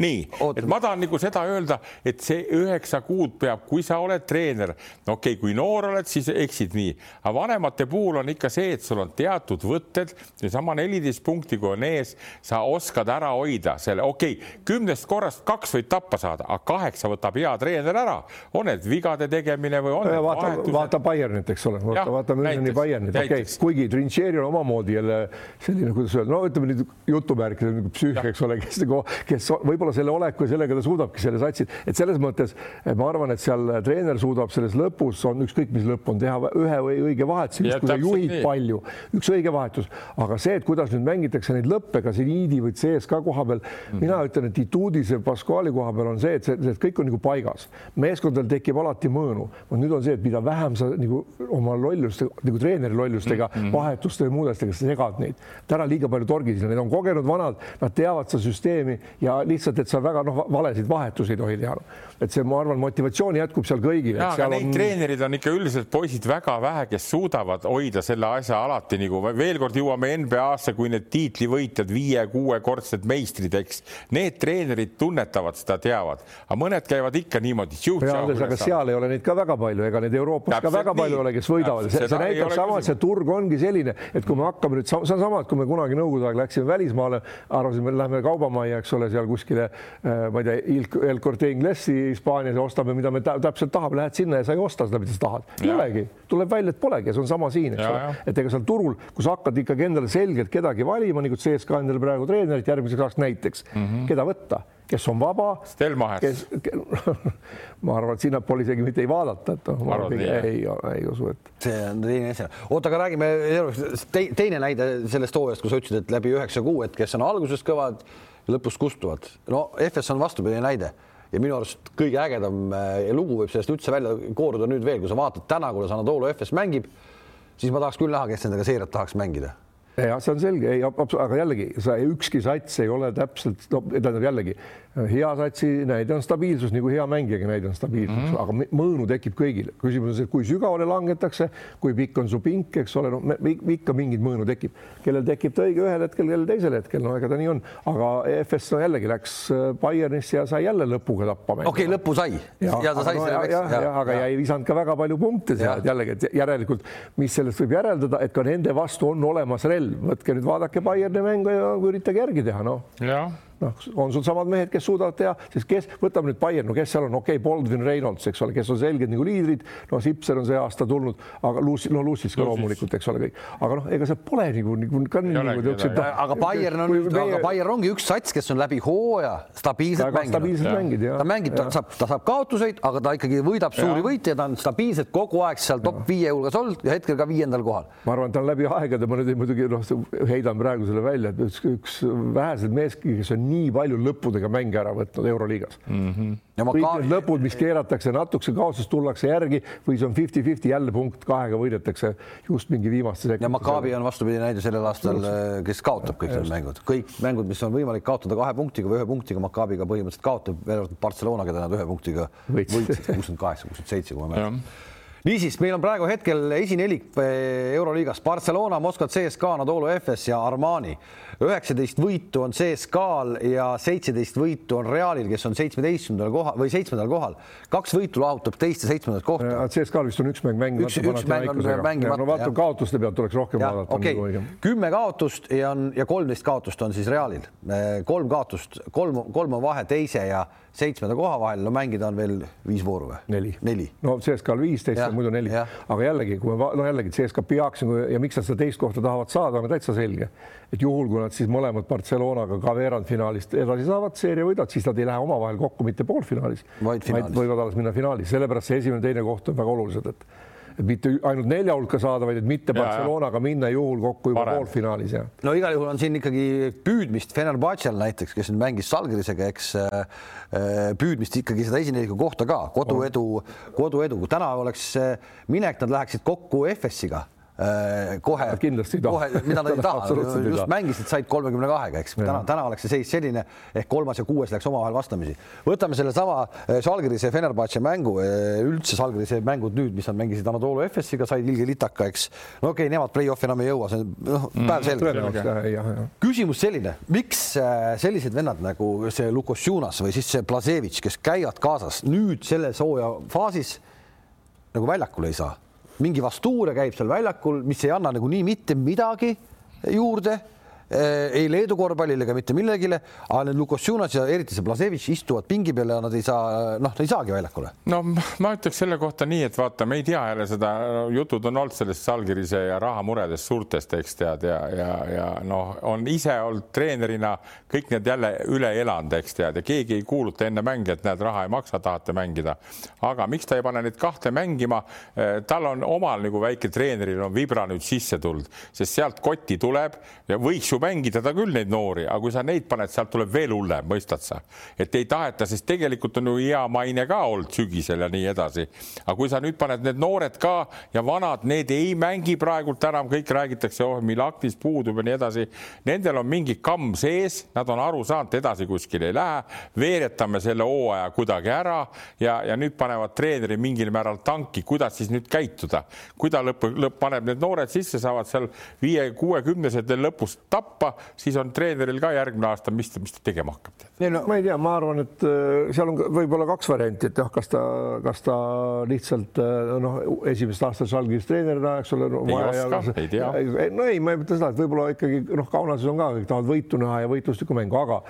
[SPEAKER 3] nii, et ma tahan nagu seda öelda, et see üheksa kuud peab, kui sa oled treener, no okei okay,, kui noor oled, siis eksid nii, aga vanemate puhul on ikka see, et sul on teatud võtted, seesama neliteist punkti, kui on ees, sa oskad ära hoida selle, okei okay,, kümnest korrast kaks võid tappa saada, aga kaheksa võtab hea treener ära, on need vigade tegemine või on
[SPEAKER 2] ja, vaata, vahetused. vaata Bayernit, eks ole, vaata, vaata Müncheni Bayernit, okei okay., kuigi Trincheri on omamoodi jälle selline, kuidas öelda, no ütleme nüüd jutumärkides nagu psüüh, eks ole, kes nagu, kes võib võib-olla selle oleku ja sellega ta suudabki selle satsi, et selles mõttes ma arvan, et seal treener suudab selles lõpus on ükskõik, mis lõpp on, teha ühe või õige vahetuse, kui sa juhid nii. palju, üks õige vahetus, aga see, et kuidas nüüd mängitakse neid lõppe, kas Iniidi või CSKA koha peal mm, -hmm. mina ütlen, et Ituudise Pascuali koha peal on see, et see, see kõik on nagu paigas, meeskondadel tekib alati mõõnu. nüüd on see, et mida vähem sa nagu oma lolluste nagu treeneri lollustega mm, -hmm. vahetuste ja muudestega segad neid, ära liiga palju torgi sinna, need on kogenud vanad, nad teavad seda süsteemi ja lihtsalt lihtsalt, et sa väga noh, valesid vahetusi ei tohi teha. Et see, ma arvan, motivatsioon jätkub seal kõigil.
[SPEAKER 3] aga neid on... treenerid on ikka üldiselt poisid väga vähe, kes suudavad hoida selle asja alati nagu veel kord jõuame NBA-sse, kui need tiitlivõitjad, viie-kuuekordsed meistrid, eks need treenerid tunnetavad seda, teavad, aga mõned käivad ikka niimoodi.
[SPEAKER 2] aga seal ei ole neid ka väga palju, ega neid Euroopas Täpselt ka väga nii. palju ei ole, kes võidavad. see, see näitab sama, et see turg ongi selline, et kui me hakkame nüüd, see on sama, et kui me kunagi Nõukogude aeg läksime välismaale, arvasime, lähme kaubamajja, eks ole, seal kuskile, äh, ma ei tea, El Corte Inglesi Hispaanias ja ostame, mida me täpselt tahame, lähed sinna ja sa ei osta seda, mida sa tahad. ei olegi, tuleb välja, et polegi ja see on sama siin, eks ole, et ega seal turul, kus hakkad ikkagi endale selgelt kedagi valima, nagu CSKA endale praegu treenerit järgmiseks aastaks näiteks mm, -hmm. keda võtta kes on vaba.
[SPEAKER 3] kes,
[SPEAKER 2] ma arvan, et sinnapoole isegi mitte ei vaadata, et noh, ei, ei usu, et.
[SPEAKER 1] see on teine asi. oota, aga räägime teine näide sellest hooajast, kui sa ütlesid, et läbi üheksa kuu, et kes on alguses kõvad ja lõpus kustuvad. no FS on vastupidine näide ja minu arust kõige ägedam eh, lugu võib sellest üldse välja kooruda nüüd veel, kui sa vaatad täna, kuidas Anatoly FS mängib, siis ma tahaks küll näha, kes nendega seeriat tahaks mängida
[SPEAKER 2] ja see on selge, ei, aga jällegi sa ükski sats ei ole täpselt, no tähendab jällegi hea satsi näide on stabiilsus, nagu hea mängijagi näide on stabiilsus mm, -hmm. aga mõõnu tekib kõigile. küsimus on see, kui sügavale langetakse, kui pikk on su pink, eks ole, noh, ikka mingit mõõnu tekib, kellel tekib ta õige ühel hetkel, kellel teisel hetkel, no ega ta nii on, aga EFS no jällegi läks äh, Bayernisse ja sai jälle lõpuga tappa.
[SPEAKER 1] okei okay,, lõppu sai ja, ja ta sai
[SPEAKER 2] no, selle. jah, jah, aga ja. ei visanud ka väga palju punkte seal jällegi, et järelikult, mis sellest võib järeldada, et ka nende vastu on olemas relv, võtke nüüd vaadake Bayerni mängu ja üritage järgi teha, noh.
[SPEAKER 3] jah
[SPEAKER 2] noh, on sul samad mehed, kes suudavad teha, sest kes, võtame nüüd Bayern, no kes seal on, okei okay,, Baldwin Reynolds, eks ole, kes on selged nagu liidrid, no Sipser on see aasta tulnud, aga Lucy, no Lucis ka loomulikult, eks ole, kõik, aga noh, ega see pole nagu, nagu ka nagu niisugused.
[SPEAKER 1] aga Bayern on, meie... aga Bayern ongi üks sats, kes on läbi hooaja stabiilselt mänginud.
[SPEAKER 2] stabiilselt mängid, jah.
[SPEAKER 1] ta mängib, ta saab, ta saab kaotuseid, aga ta ikkagi võidab suuri võite ja ta on stabiilselt kogu aeg seal top viie hulgas olnud ja hetkel ka viiendal kohal.
[SPEAKER 2] ma arvan, ta on läbi aegade, ma nüüd muidugi noh, heidan praegu selle välja, et üks, üks väheseid mees, kes on nii palju lõppu lõppudega mänge ära võtnud Euroliigas mm. -hmm. Ja kõik ka... need lõpud, mis keeratakse natukese kaotusest, tullakse järgi või see on fifty-fifty jälle punkt kahega võidetakse just mingi viimaste sekundite.
[SPEAKER 1] ja Maccabi on vastupidi näide sellel aastal, kes kaotab kõik need mängud, kõik mängud, mis on võimalik kaotada kahe punktiga või ühe punktiga, Maccabiga põhimõtteliselt kaotab, välja arvatud Barcelona, keda nad ühe punktiga võitsid, kuuskümmend kaheksa, kuuskümmend seitse, kui ma mäletan niisiis, meil on praegu hetkel esinelik eh, Euroliigas Barcelona, Moskva CSKA, Anadolu Efes ja Armani. üheksateist võitu on CSKA-l ja seitseteist võitu on Realil, kes on seitsmeteistkümnendal kohal või seitsmendal kohal. kaks võitu lahutab teist ja seitsmendat kohta.
[SPEAKER 2] CSKA-l vist on üks mäng mängimata.
[SPEAKER 1] üks, üks mäng on mängimata.
[SPEAKER 2] no vaata kaotuste pealt tuleks rohkem ja, vaadata.
[SPEAKER 1] okei okay., kümme kaotust ja on ja kolmteist kaotust on siis Realil. Eh, kolm kaotust, kolm, kolm on vahe teise ja seitsmenda koha vahel, no mängida on veel viis vooru või?
[SPEAKER 2] neli,
[SPEAKER 1] neli..
[SPEAKER 2] no CSKA-l viisteist, muidu neli, aga jällegi, kui me no jällegi CSKA peaks nagu ja miks nad seda teist kohta tahavad saada, on täitsa selge, et juhul, kui nad siis mõlemad Barcelonaga ka veerandfinaalist edasi saavad, seeria võidavad, siis nad ei lähe omavahel kokku mitte poolfinaalis, vaid võivad alles minna finaali, sellepärast see esimene, teine koht on väga olulised, et mitte ainult nelja hulka saada, vaid et mitte Barcelonaga minna juhul kokku juba Parem. poolfinaalis ja.
[SPEAKER 1] no igal juhul on siin ikkagi püüdmist Fenerbahce'l näiteks, kes nüüd mängis Salgrisega, eks äh, äh, püüdmist ikkagi seda esineliku kohta ka. Koduedu, koduedu, kui täna oleks äh, minek, nad läheksid kokku FS-iga Äh, kohe, kohe, mida nad ei taha, just mängisid, said kolmekümne kahega, eks täna, täna oleks see seis selline ehk kolmas ja kuues läks omavahel vastamisi. võtame sellesama Žalgirise äh, Fenerbahce mängu, äh, üldse Žalgirise mängud nüüd, mis nad mängisid Anatoolu FS-iga, said ilge litaka, eks. no okei okay,, nemad play-off'i enam ei jõua, see on noh, mm, päevselge. küsimus selline, miks sellised vennad nagu see Lukosjunas või siis see Blazevitš, kes käivad kaasas nüüd selles hooaja faasis nagu väljakule ei saa mingi vastuure käib seal väljakul, mis ei anna nagunii mitte midagi juurde ei Leedu korvpallile ega mitte millegile, aga need Lukosjunas ja eriti see Blasevitš istuvad pingi peal ja nad ei saa, noh, ei saagi väljakule.
[SPEAKER 3] no ma ütleks selle kohta nii, et vaata, me ei tea jälle seda, jutud on olnud sellest Salgirise ja rahamuredest suurtest, eks tead, ja, ja, ja noh, on ise olnud treenerina kõik need jälle üle elanud, eks tead, ja keegi ei kuuluta enne mänge, et näed, raha ei maksa, tahate mängida. aga miks ta ei pane neid kahte mängima? Eh, tal on omal nagu väike treeneril on vibra nüüd sisse tulnud, sest sealt kotti tuleb ja võiks ju mängida ta küll neid noori, aga kui sa neid paned, sealt tuleb veel hullem, mõistad sa, et ei taheta, sest tegelikult on ju hea maine ka olnud sügisel ja nii edasi. aga kui sa nüüd paned need noored ka ja vanad, need ei mängi praegult enam, kõik räägitakse, oh, Milaknis puudub ja nii edasi. Nendel on mingi kamm sees, nad on aru saanud, edasi kuskile ei lähe, veeretame selle hooaja kuidagi ära ja, ja nüüd panevad treeneri mingil määral tanki, kuidas siis nüüd käituda, kui ta lõpp, lõpp paneb need noored sisse, saavad seal viie-kuuekümnesetel lõpus tappa, siis on treeneril ka järgmine aasta, mis, mis ta tegema hakkab.
[SPEAKER 2] No, ma ei tea, ma arvan, et äh, seal on võib-olla kaks varianti, et jah, kas ta, kas ta lihtsalt äh, noh, esimest aastat Žalgiris treenerina, eks ole no,.
[SPEAKER 3] ei oska, ei tea.
[SPEAKER 2] no ei, ma ei mõtle seda, et võib-olla ikkagi noh, Kaunases on ka kõik tahavad võitu näha ja võitluslikku mängu, aga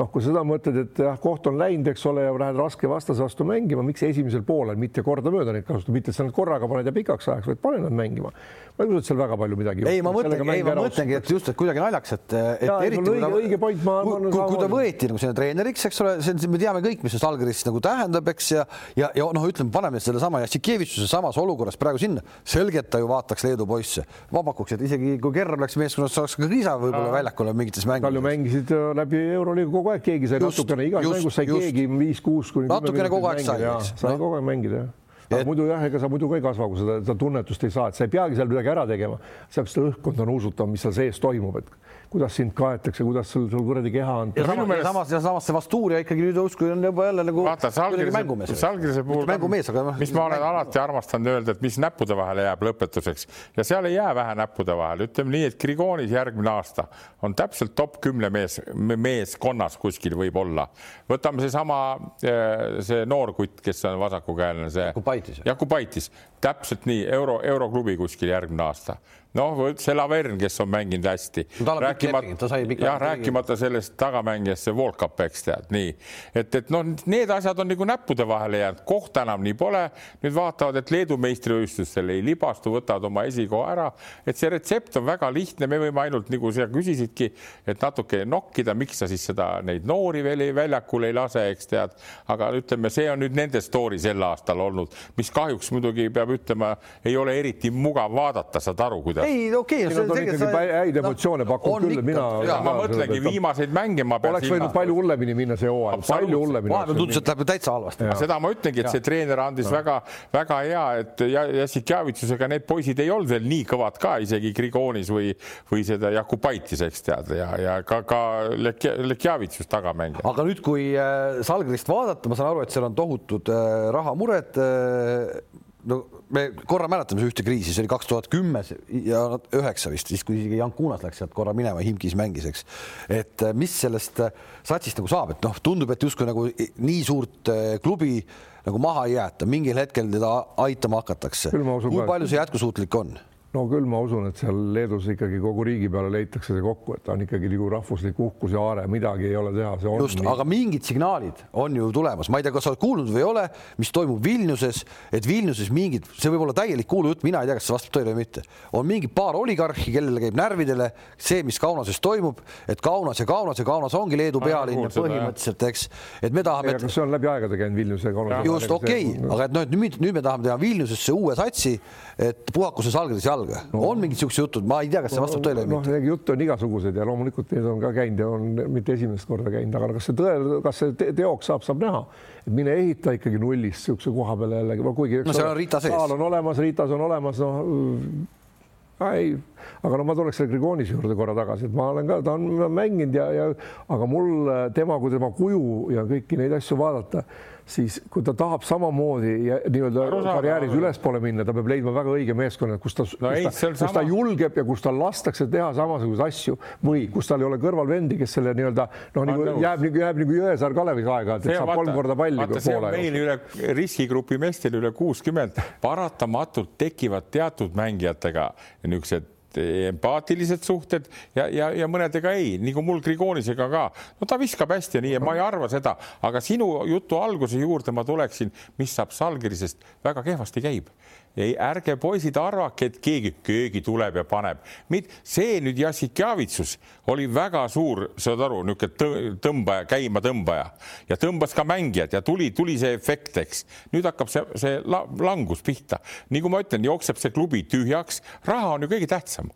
[SPEAKER 2] noh, kui seda mõtled, et jah, koht on läinud, eks ole, ja lähed raske vastase vastu mängima, miks esimesel poolel mitte kordamööda neid kasutada, mitte et sa nad korraga paned ja pikaks ajaks, vaid pane nad mängima. ma ei usu, et seal väga palju midagi.
[SPEAKER 1] ei, ma mõtlengi, ei, ma mõtlengi, et just, et kuidagi naljakas, et, et
[SPEAKER 2] ja, eriti õige, õige point, ma
[SPEAKER 1] arvan. kui, kui ta võeti nagu sinna treeneriks, eks ole, see on, me teame kõik, mis see Žalgiris nagu tähendab, eks ja, ja, ja noh, ütleme, paneme sellesama Jassikevitšuse samas olukorras praegu sinna, selgelt ta ju vaataks Leedu poisse, vabakuks, et isegi kui Kerr läks meeskonnas, saaks ka Kriisa võib-olla väljakule mingites mängudes.
[SPEAKER 2] palju mängisid läbi Euroliiga kogu aeg, keegi sai natuke natukene igas mängus sai just. keegi viis-kuus kuni
[SPEAKER 1] natukene kogu aeg sai,
[SPEAKER 2] eks. sai no. kogu aeg mängida jah et... muidu jah, ega sa muidu ka ei kasva, kui seda, seda tunnetust ei saa, et sa ei peagi seal midagi ära tegema, sealt seda õhkkond on usutav, mis seal sees toimub, et kuidas sind kaetakse, kuidas sul, sul kuradi keha on.
[SPEAKER 1] ja samas, meelest... samas, ja samas see Vastuuria ikkagi nüüd justkui on juba jälle nagu
[SPEAKER 3] vaata, mängumees. Salgirise puhul, mängumees, aga noh. mis ma olen alati armastanud öelda, et mis näppude vahele jääb lõpetuseks ja seal ei jää vähe näppude vahele, ütleme nii, et Grigonis järgmine aasta on täpselt top kümne mees, meeskonnas kuskil võib-olla. võtame seesama, eh, see noor kutt, kes on vasakukäeline, see
[SPEAKER 1] Jakubaitis,
[SPEAKER 3] Jakubaitis, täpselt nii euro, euroklubi kuskil järgmine aasta noh, see Lavern, kes on mänginud hästi
[SPEAKER 1] no,. rääkimata,
[SPEAKER 3] jah, rääkimata sellest tagamängijast, see Volkap, eks tead, nii et, et noh, need asjad on nagu näppude vahele jäänud, kohta enam nii pole. nüüd vaatavad, et Leedu meistrivõistlustel ei libastu, võtavad oma esikoha ära, et see retsept on väga lihtne, me võime ainult nagu sa küsisidki, et natuke nokkida, miks sa siis seda, neid noori veel ei, väljakul ei lase, eks tead, aga ütleme, see on nüüd nende story sel aastal olnud, mis kahjuks muidugi peab ütlema, ei ole eriti mugav vaadata, saad aru, kuidas
[SPEAKER 1] kuidas? ei, okei okay,.
[SPEAKER 2] Siin on ikkagi sa... häid emotsioone no, pakkunud küll, mina.
[SPEAKER 3] ma mõtlengi viimaseid mänge ma
[SPEAKER 2] pean. oleks võinud palju hullemini minna see hooaeg, palju hullemini.
[SPEAKER 1] vahepeal tundus, et läheb täitsa halvasti.
[SPEAKER 3] seda ma ütlengi, et see treener andis väga-väga hea, et Jassikjavitsusega need poisid ei olnud veel nii kõvad ka isegi Grigonis või, või seda Jakubaitis, eks tead, ja, ja ka, ka Lekjavitsus tagamängija.
[SPEAKER 1] aga nüüd, kui äh, Salgrist vaadata, ma saan aru, et seal on tohutud äh, rahamured äh, no me korra mäletame ühte kriisi, see oli kaks tuhat kümme ja üheksa vist, siis kui isegi Jan Kunas läks sealt korra minema, Himkis mängis, eks. et äh, mis sellest äh, satsist nagu saab, et noh, tundub, et justkui nagu nii suurt äh, klubi nagu maha ei jäeta, mingil hetkel teda aitama hakatakse. kui palju see jätkusuutlik on?
[SPEAKER 2] No küll ma usun, et seal Leedus ikkagi kogu riigi peale leitakse see kokku, et ta on ikkagi nagu rahvuslik uhkus ja aare, midagi ei ole teha, see on.
[SPEAKER 1] just, aga mingid signaalid on ju tulemas, ma ei tea, kas sa oled kuulnud või ei ole, mis toimub Vilniuses, et Vilniuses mingid, see võib olla täielik kuulujutt, mina ei tea, kas see vastab tõele või mitte, on mingi paar oligarhi, kellele käib närvidele see, mis Kaunases toimub, et Kaunas ja Kaunas ja Kaunas ongi Leedu pealinn põhimõtteliselt, eks, et me tahame.
[SPEAKER 2] kas see on läbi aegade käinud Vilnius ja Kaunas?
[SPEAKER 1] just okei okay., aga et noh, et nüüd, nüüd me tahame teha Vilniusesse uue satsi, et puhakuses algades jalga jalga no,. on mingid siuksed jutud, ma ei tea, kas see vastab tõele või
[SPEAKER 2] no, mitte. jutte on igasuguseid ja loomulikult need on ka käinud ja on mitte esimest korda käinud, aga kas see tõe, kas see teoks saab, saab näha, et mine ehita ikkagi nullist niisuguse koha peale jällegi, kuigi.
[SPEAKER 1] no seal on Riita sees.
[SPEAKER 2] on olemas, Riitas on olemas, noh äh, ei, aga no ma tuleks selle Grigonise juurde korra tagasi, et ma olen ka, ta on mänginud ja, ja aga mul tema kui tema kuju ja kõiki neid asju vaadata siis kui ta tahab samamoodi nii-öelda karjääris ülespoole minna, ta peab leidma väga õige meeskonna, kus ta no, kus, ta, kus ta julgeb ja kus tal lastakse teha samasuguseid asju või kus tal ei ole kõrval vendi, kes selle nii-öelda noh, nagu jääb nagu jääb nagu Jõesaar Kalevis aega-ajalt, et saab vaata, kolm korda palli
[SPEAKER 3] vaata, poole. meil üle riskigrupi meestel üle kuuskümmend, paratamatult tekivad teatud mängijatega niisugused empaatilised suhted ja, ja, ja mõnedega ei, nagu mul Grigonisega ka. no ta viskab hästi ja nii ja ma ei arva seda, aga sinu jutu alguse juurde ma tuleksin, mis saab Salgirisest, väga kehvasti käib ei, ärge poisid arvake, et keegi, keegi tuleb ja paneb. see nüüd Jassikjavitsus oli väga suur, saad aru, niisugune tõmbaja, käimatõmbaja ja tõmbas ka mängijad ja tuli, tuli see efekt, eks. nüüd hakkab see, see langus pihta. kui ma ütlen, jookseb see klubi tühjaks, raha on ju kõige tähtsam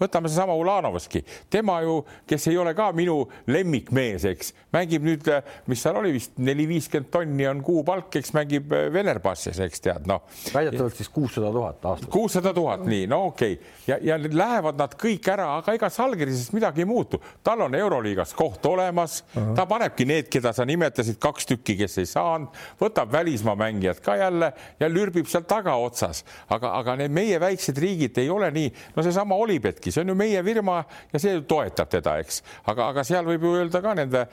[SPEAKER 3] võtame seesama Ulanovski, tema ju, kes ei ole ka minu lemmikmees, eks, mängib nüüd, mis seal oli vist neli, viiskümmend tonni on kuupalk, eks mängib Venerbassis, eks tead, noh.
[SPEAKER 1] väidetavalt siis kuussada tuhat aastas.
[SPEAKER 3] kuussada tuhat, nii, no okei okay. ja, ja lähevad nad kõik ära, aga ega Salgirisest midagi ei muutu, tal on Euroliigas koht olemas uh, -huh. ta panebki need, keda sa nimetasid, kaks tükki, kes ei saanud, võtab välismaa mängijad ka jälle ja lürbib seal tagaotsas, aga, aga need meie väiksed riigid ei ole nii, no seesama Olipetki, see on ju meie firma ja see toetab teda, eks, aga, aga seal võib ju öelda ka nende,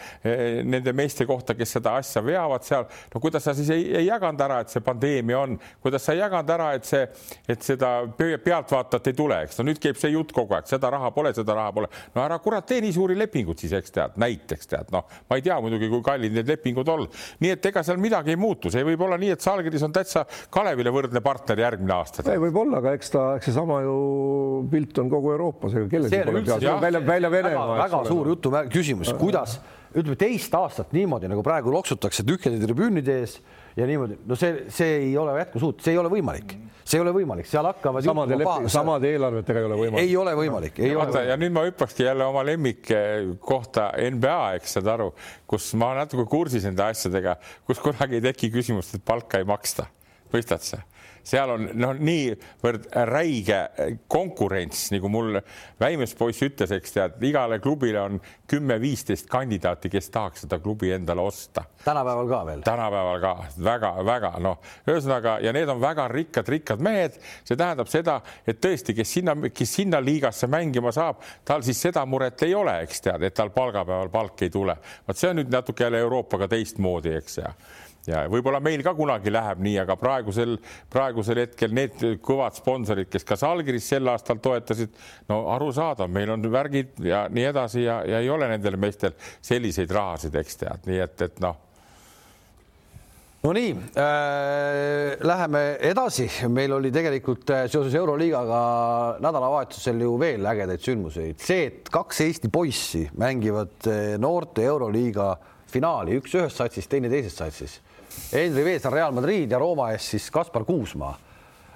[SPEAKER 3] nende meeste kohta, kes seda asja veavad seal, no kuidas sa siis ei, ei jaganud ära, et see pandeemia on, kuidas sa ei jaganud ära, et see, et seda pealtvaatajat ei tule, eks no nüüd käib see jutt kogu aeg, seda raha pole, seda raha pole. no ära kurat tee nii suuri lepinguid siis, eks tead, näiteks tead, noh, ma ei tea muidugi, kui kallid need lepingud on. nii et ega seal midagi ei muutu, see võib olla nii, et Salgiris on täitsa Kalevile võrdne partner järgmine aasta.
[SPEAKER 2] ei, võib-olla, aga eks ta, eks seesama ju pilt on kogu Euroopas, ega kellelgi pole peal, välja, välja Venemaa.
[SPEAKER 1] väga suur jutu küsimus, kuidas ütleme teist aastat niimoodi nagu praegu loksutakse tühjade tribüünide ees ja niimoodi, no see, see ei ole jätkusuutlik, see ei ole võimalik, see ei ole võimalik, seal hakkavad.
[SPEAKER 2] samade, samade eelarvetega ei ole võimalik.
[SPEAKER 1] ei ole võimalik, ei
[SPEAKER 3] Vaata, ole. ja nüüd ma hüppakski jälle oma lemmik kohta NBA, eks saad aru, kus ma natuke kursis nende asjadega, kus kunagi ei teki küsimust, et palka ei maksta, mõistad sa seal on noh, niivõrd räige konkurents, nagu mul väimes poiss ütles, eks tead, igale klubile on kümme-viisteist kandidaati, kes tahaks seda klubi endale osta.
[SPEAKER 1] tänapäeval ka veel?
[SPEAKER 3] tänapäeval ka väga-väga noh, ühesõnaga ja need on väga rikkad-rikkad mehed, see tähendab seda, et tõesti, kes sinna, kes sinna liigasse mängima saab, tal siis seda muret ei ole, eks tead, et tal palgapäeval palk ei tule. vot see on nüüd natuke jälle Euroopaga teistmoodi, eks ja ja võib-olla meil ka kunagi läheb nii, aga praegusel, praegusel hetkel need kõvad sponsorid, kes ka Salgiris sel aastal toetasid, no arusaadav, meil on värgid ja nii edasi ja, ja ei ole nendel meestel selliseid rahasid, eks tead, nii et, et noh.
[SPEAKER 1] No nii äh,, läheme edasi, meil oli tegelikult äh, seoses Euroliigaga nädalavahetusel ju veel ägedaid sündmuseid, see, et kaks Eesti poissi mängivad äh, noorte Euroliiga finaali, üks ühes satsis, teine teises satsis Henri Veesaar Real Madrid ja Rooma ees siis Kaspar Kuusmaa.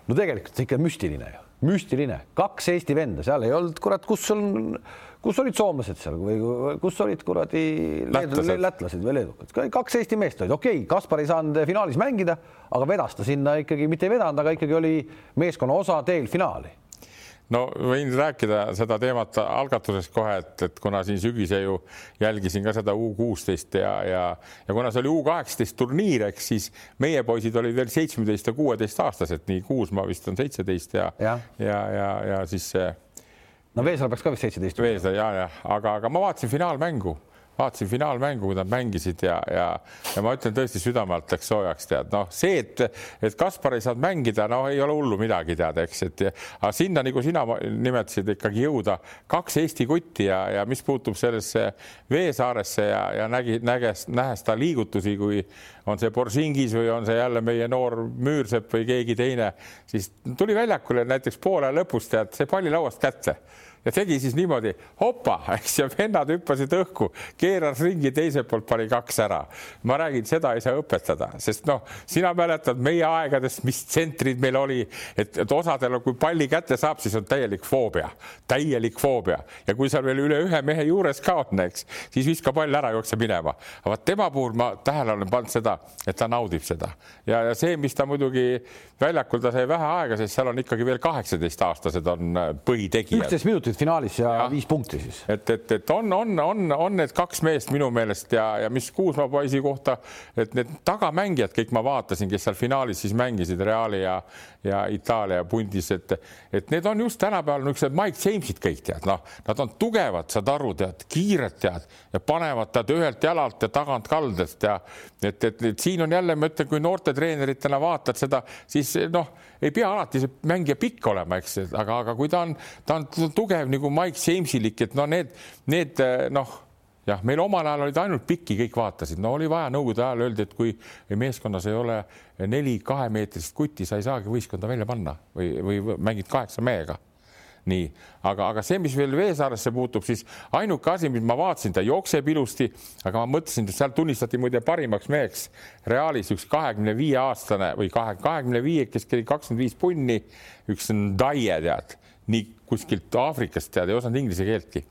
[SPEAKER 1] no tegelikult ikka müstiline ju, müstiline, kaks Eesti venda, seal ei olnud, kurat, kus on, kus olid soomlased seal või kus olid kuradi lätlased. või leedukad, kaks Eesti meest olid, okei okay,, Kaspar ei saanud finaalis mängida, aga vedas ta sinna ikkagi, mitte ei vedanud, aga ikkagi oli meeskonna osa teel finaali
[SPEAKER 3] no võin rääkida seda teemat algatusest kohe, et, et kuna siin sügise ju jälgisin ka seda U kuusteist ja, ja, ja kuna see oli U kaheksateist turniir, eks siis meie poisid olid veel seitsmeteist ja kuueteistaastased, nii Kuusmaa vist on seitseteist ja, ja, ja, ja, ja siis
[SPEAKER 1] no Veesaar peaks ka vist seitseteist.
[SPEAKER 3] Veesaar ja, ja. Aga, aga ma vaatasin finaalmängu vaatasin finaalmängu, kui nad mängisid ja, ja, ja ma ütlen tõesti südame alt läks soojaks, tead, noh, see, et, et Kaspar ei saanud mängida, no ei ole hullu midagi, tead, eks, et aga sinna, nagu sina nimetasid, ikkagi jõuda kaks Eesti kutti ja, ja mis puutub sellesse Veesaaresse ja, ja nägi, näges, nähes ta liigutusi, kui on see Borsingis või on see jälle meie noor Müürsepp või keegi teine, siis tuli väljakule näiteks poole lõpus, tead, see palli lauast kätte ja tegi siis niimoodi hopa, eks ja vennad hüppasid õhku, keeras ringi teiselt poolt, pani kaks ära. ma räägin, seda ei saa õpetada, sest noh, sina mäletad meie aegadest, mis tsentrid meil oli, et, et osadel, kui palli kätte saab, siis on täielik foobia, täielik foobia ja kui seal veel üle ühe mehe juures ka on, eks, siis viska pall ära, jookse minema. aga vot tema puhul ma tähele olen pannud seda, et ta naudib seda ja, ja see, mis ta muidugi väljakul, ta sai vähe aega, sest seal on ikkagi veel kaheksateistaastased on põhitegijad.
[SPEAKER 1] üksteist minutit minutit finaalis ja, ja viis punkti siis.
[SPEAKER 3] et, et, et on, on, on, on need kaks meest minu meelest ja, ja mis Kuusmaa poisi kohta, et need tagamängijad kõik ma vaatasin, kes seal finaalis siis mängisid Reali ja, ja Itaalia pundis, et, et need on just tänapäeval niisugused Mike Jamesid kõik tead, noh, nad on tugevad, saad aru, tead, kiired tead ja panevad tead ühelt jalalt ja tagant kaldest ja et, et, et siin on jälle, ma ütlen, kui noortetreeneritena vaatad seda, siis noh, ei pea alati see mängija pikk olema, eks, aga, aga kui ta on, ta on tugev nagu Mike Jamesilik, et no need, need noh jah, meil omal ajal olid ainult pikki, kõik vaatasid, no oli vaja nõukogude ajal öeldi, et kui meeskonnas ei ole neli kahemeetrist kutti, sa ei saagi võistkonda välja panna või, või mängid kaheksa mehega. Nii, aga, aga see, mis veel Veesaaresse puutub, siis ainuke asi, mis ma vaatasin, ta jookseb ilusti, aga ma mõtlesin, et seal tunnistati muide parimaks meheks Realis üks kahekümne viie aastane või kahe, kahekümne viie, kes käis kakskümmend viis punni, üks on Daie tead nii kuskilt Aafrikast tead, ei osanud inglise keeltki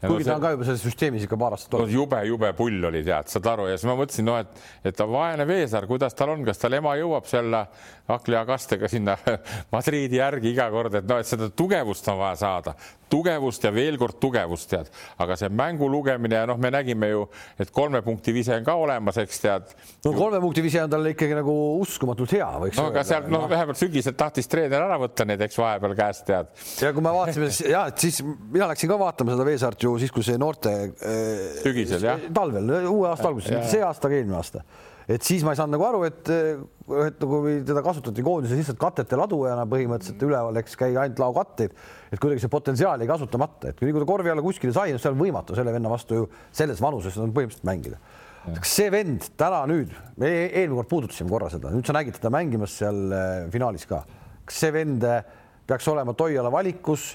[SPEAKER 1] kuigi no, ta on ka juba selles süsteemis ikka paar aastat
[SPEAKER 3] olnud no,. jube, jube pull oli, tead, saad aru, ja siis ma mõtlesin, noh, et, et vaene Veesaar, kuidas tal on, kas tal ema jõuab selle hakklihakastega sinna Madriidi järgi iga kord, et noh, et seda tugevust on vaja saada, tugevust ja veel kord tugevust tead, aga see mängu lugemine ja noh, me nägime ju, et kolme punkti vise on ka olemas, eks tead.
[SPEAKER 1] no kolme punkti vise on tal ikkagi nagu uskumatult hea, võiks
[SPEAKER 3] no, öelda. aga sealt noh, vähemalt sügisel tahtis treener ära võtta need, eks vahepeal käest tead.
[SPEAKER 1] ja kui me vaatasime ja siis mina läksin ka vaatama seda Veesaart ju siis, kui see noorte.
[SPEAKER 3] Äh, sügisel jah.
[SPEAKER 1] talvel, uue aasta alguses, mitte see aasta, aga eelmine aasta et siis ma ei saanud nagu aru, et, et nagu teda kasutati koondises lihtsalt katete ladujana põhimõtteliselt üleval, eks käi ainult laokatteid, et kuidagi see potentsiaal jäi kasutamata, et kui ta korvi alla kuskile sai, see on võimatu selle venna vastu ju selles vanuses on põhimõtteliselt mängida. kas see vend täna nüüd, me e-, eelmine kord puudutasime korra seda, nüüd sa nägid teda mängimas seal äh, finaalis ka. kas see vend äh, peaks olema Toiala valikus,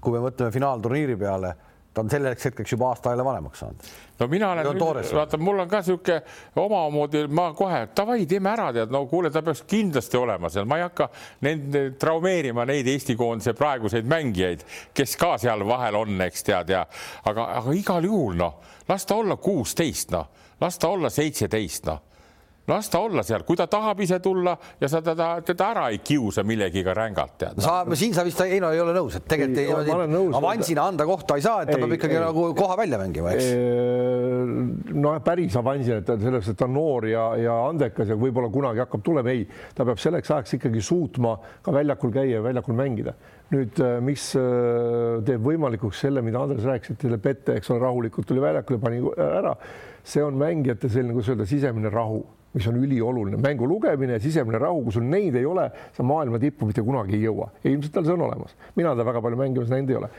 [SPEAKER 1] kui me mõtleme finaalturniiri peale ta on selleks hetkeks juba aasta aega vanemaks saanud.
[SPEAKER 3] no mina olen, vaata, mul on ka niisugune omamoodi, ma kohe davai, teeme ära, tead, no kuule, ta peaks kindlasti olema seal, ma ei hakka nende traumeerima neid Eesti koondise praeguseid mängijaid, kes ka seal vahel on, eks tead ja aga, aga igal juhul noh, las ta olla kuusteist, noh, las ta olla seitseteist, noh las ta olla seal, kui ta tahab ise tulla ja sa teda, teda ära ei kiusa millegiga rängalt tead.
[SPEAKER 1] sa, siin sa vist Heino ei ole nõus, et tegelikult ei, ei, avansina anda kohta ei saa, et ta ei, peab ikkagi ei, nagu koha välja mängima, eks.
[SPEAKER 2] no päris avansina, et selleks, et ta on noor ja, ja andekas ja võib-olla kunagi hakkab tulema, ei, ta peab selleks ajaks ikkagi suutma ka väljakul käia ja väljakul mängida. nüüd, äh, mis äh, teeb võimalikuks selle, mida Andres rääkis, et selle Pette, eks ole, rahulikult tuli väljakule, pani ära, see on mängijate selline, kuidas öelda, sisemine rahu mis on ülioluline, mängu lugemine, sisemine rahu, kui sul neid ei ole, sa maailma tippu mitte kunagi ei jõua. ilmselt tal see on olemas, mina teda väga palju mängimas näinud ei ole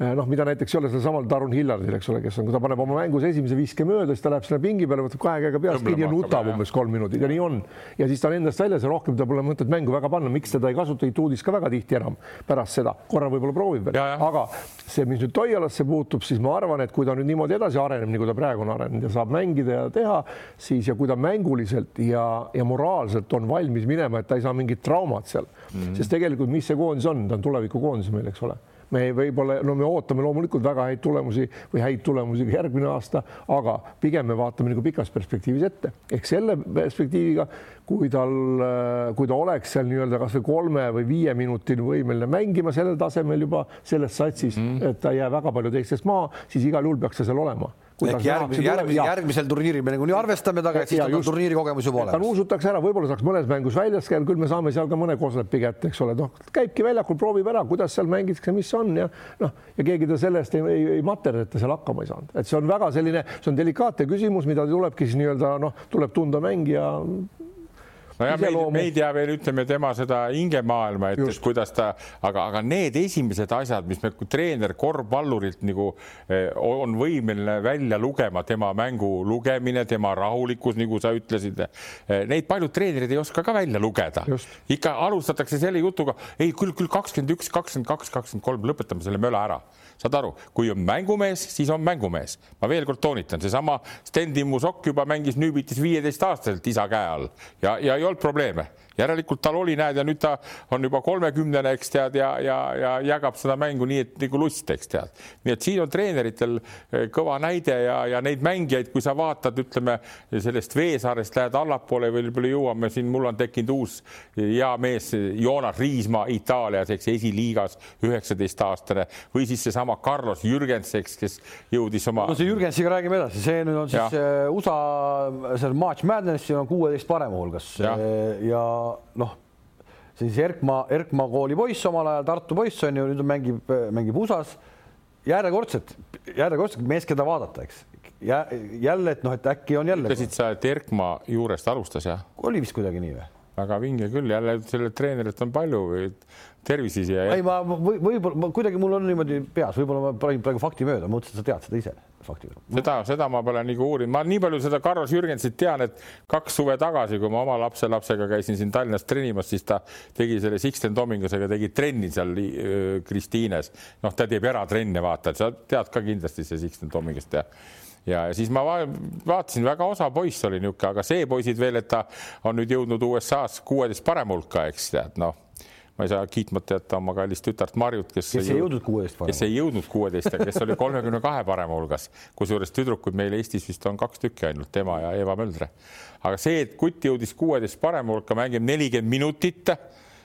[SPEAKER 2] noh, mida näiteks ei ole sealsamal Darun Hillardil, eks ole, kes on, kui ta paneb oma mängus esimese viske mööda, siis ta läheb sinna pingi peale, võtab kahe käega peast kinni ja nutab umbes kolm minutit ja nii on. ja siis ta on endast väljas ja rohkem ta pole mõtet mängu väga panna, miks teda ei kasuta Ituudis ka väga tihti enam pärast seda, korra võib-olla proovib veel, aga see, mis nüüd Toialasse puutub, siis ma arvan, et kui ta nüüd niimoodi edasi areneb, nagu ta praegu on arenenud ja saab mängida ja teha, siis ja kui ta mänguliselt ja, ja moraalselt on valmis minema, et ta ei saa mingit traumat seal. Mm, -hmm. sest tegelikult, mis see koondis on, ta on tulevikukoondis meil, eks ole me võib-olla, no me ootame loomulikult väga häid tulemusi või häid tulemusi ka järgmine aasta, aga pigem me vaatame nagu pikas perspektiivis ette ehk selle perspektiiviga, kui tal, kui ta oleks seal nii-öelda kasvõi kolme või viie minutil võimeline mängima sellel tasemel juba selles satsis mm, -hmm. et ta ei jää väga palju teistest maha, siis igal juhul peaks ta seal olema
[SPEAKER 1] ehk järgmisel, järgmisel, järgmisel turniiril me nagunii arvestame taga, et siis tal on turniiri kogemus juba olemas.
[SPEAKER 2] ta nuusutakse ära, võib-olla saaks mõnes mängus väljas käia, küll me saame seal ka mõne koslepi kätte, eks ole, noh, käibki väljakul, proovib ära, kuidas seal mängitakse, mis on ja noh, ja keegi ta selle eest ei, ei, ei materda, et ta seal hakkama ei saanud, et see on väga selline, see on delikaatne küsimus, mida tulebki siis nii-öelda noh, tuleb tunda mängija
[SPEAKER 3] nojah, me, me ei tea veel, ütleme tema seda hingemaailma, et Just. kuidas ta, aga, aga need esimesed asjad, mis me treener korvpallurilt nagu eh, on võimeline välja lugema, tema mängu lugemine, tema rahulikkus, nagu sa ütlesid eh,. Neid paljud treenerid ei oska ka välja lugeda. ikka alustatakse selle jutuga, ei küll, küll kakskümmend üks, kakskümmend kaks, kakskümmend kolm, lõpetame selle möla ära saad aru, kui on mängumees, siis on mängumees. ma veel kord toonitan, seesama Sten Timmu Sokk juba mängis Nüübitis viieteistaastaselt isa käe all ja, ja ei olnud probleeme järelikult tal oli, näed, ja nüüd ta on juba kolmekümnene, eks tead, ja, ja, ja jagab seda mängu nii, et nagu lust, eks tead. nii et siin on treeneritel eh, kõva näide ja, ja neid mängijaid, kui sa vaatad, ütleme sellest Veesaarest lähed allapoole, võib-olla jõuame siin, mul on tekkinud uus hea mees, Joonas Riismaa Itaalias, eks esiliigas, üheksateistaastane või siis seesama Carlos Jürgens, eks, kes jõudis oma.
[SPEAKER 1] no see Jürgensiga räägime edasi, see nüüd on siis ja. Eh, USA seal March Madnessi on kuueteist parema hulgas ja, ja noh, siis Erkma, Erkma kooli poiss omal ajal, Tartu poiss on ju, nüüd mängib, mängib USA-s. järjekordselt, järjekordselt mees, keda vaadata, eks ja jälle, et noh, et äkki on jälle.
[SPEAKER 3] ütlesid sa, et Erkma juurest alustas, jah?
[SPEAKER 1] oli vist kuidagi nii või?
[SPEAKER 3] väga vinge küll, jälle sellelt treenerilt on palju tervisi siia.
[SPEAKER 1] ei, ma võib-olla kuidagi mul on niimoodi peas, võib-olla ma panin praegu fakti mööda, ma mõtlesin, et sa tead seda ise faktiga.
[SPEAKER 3] seda, seda ma pole nagu uurinud, ma nii palju seda Carlos Jürgensit tean, et kaks suve tagasi, kui ma oma lapselapsega käisin siin Tallinnas trennimas, siis ta tegi selle Sixten Domingusega tegi trenni seal Kristiines. noh, ta teeb eratrenne, vaata, sa tead ka kindlasti see Sixten Domingust ja ja, ja siis ma vaatasin, väga osav poiss oli niisugune, aga see poisid veel, et ta on nüüd jõudnud USA-s kuueteist parema hulka, eks tead, noh ma ei saa kiitmata jätta oma kallist tütart Marjut,
[SPEAKER 1] kes ei jõudnud kuueteist
[SPEAKER 3] parema, kes ei jõudnud kuueteist ja kes oli kolmekümne kahe parema hulgas, kusjuures tüdrukuid meil Eestis vist on kaks tükki ainult, tema ja Eva Möldre. aga see, et kutt jõudis kuueteist parema hulka, mängib nelikümmend minutit,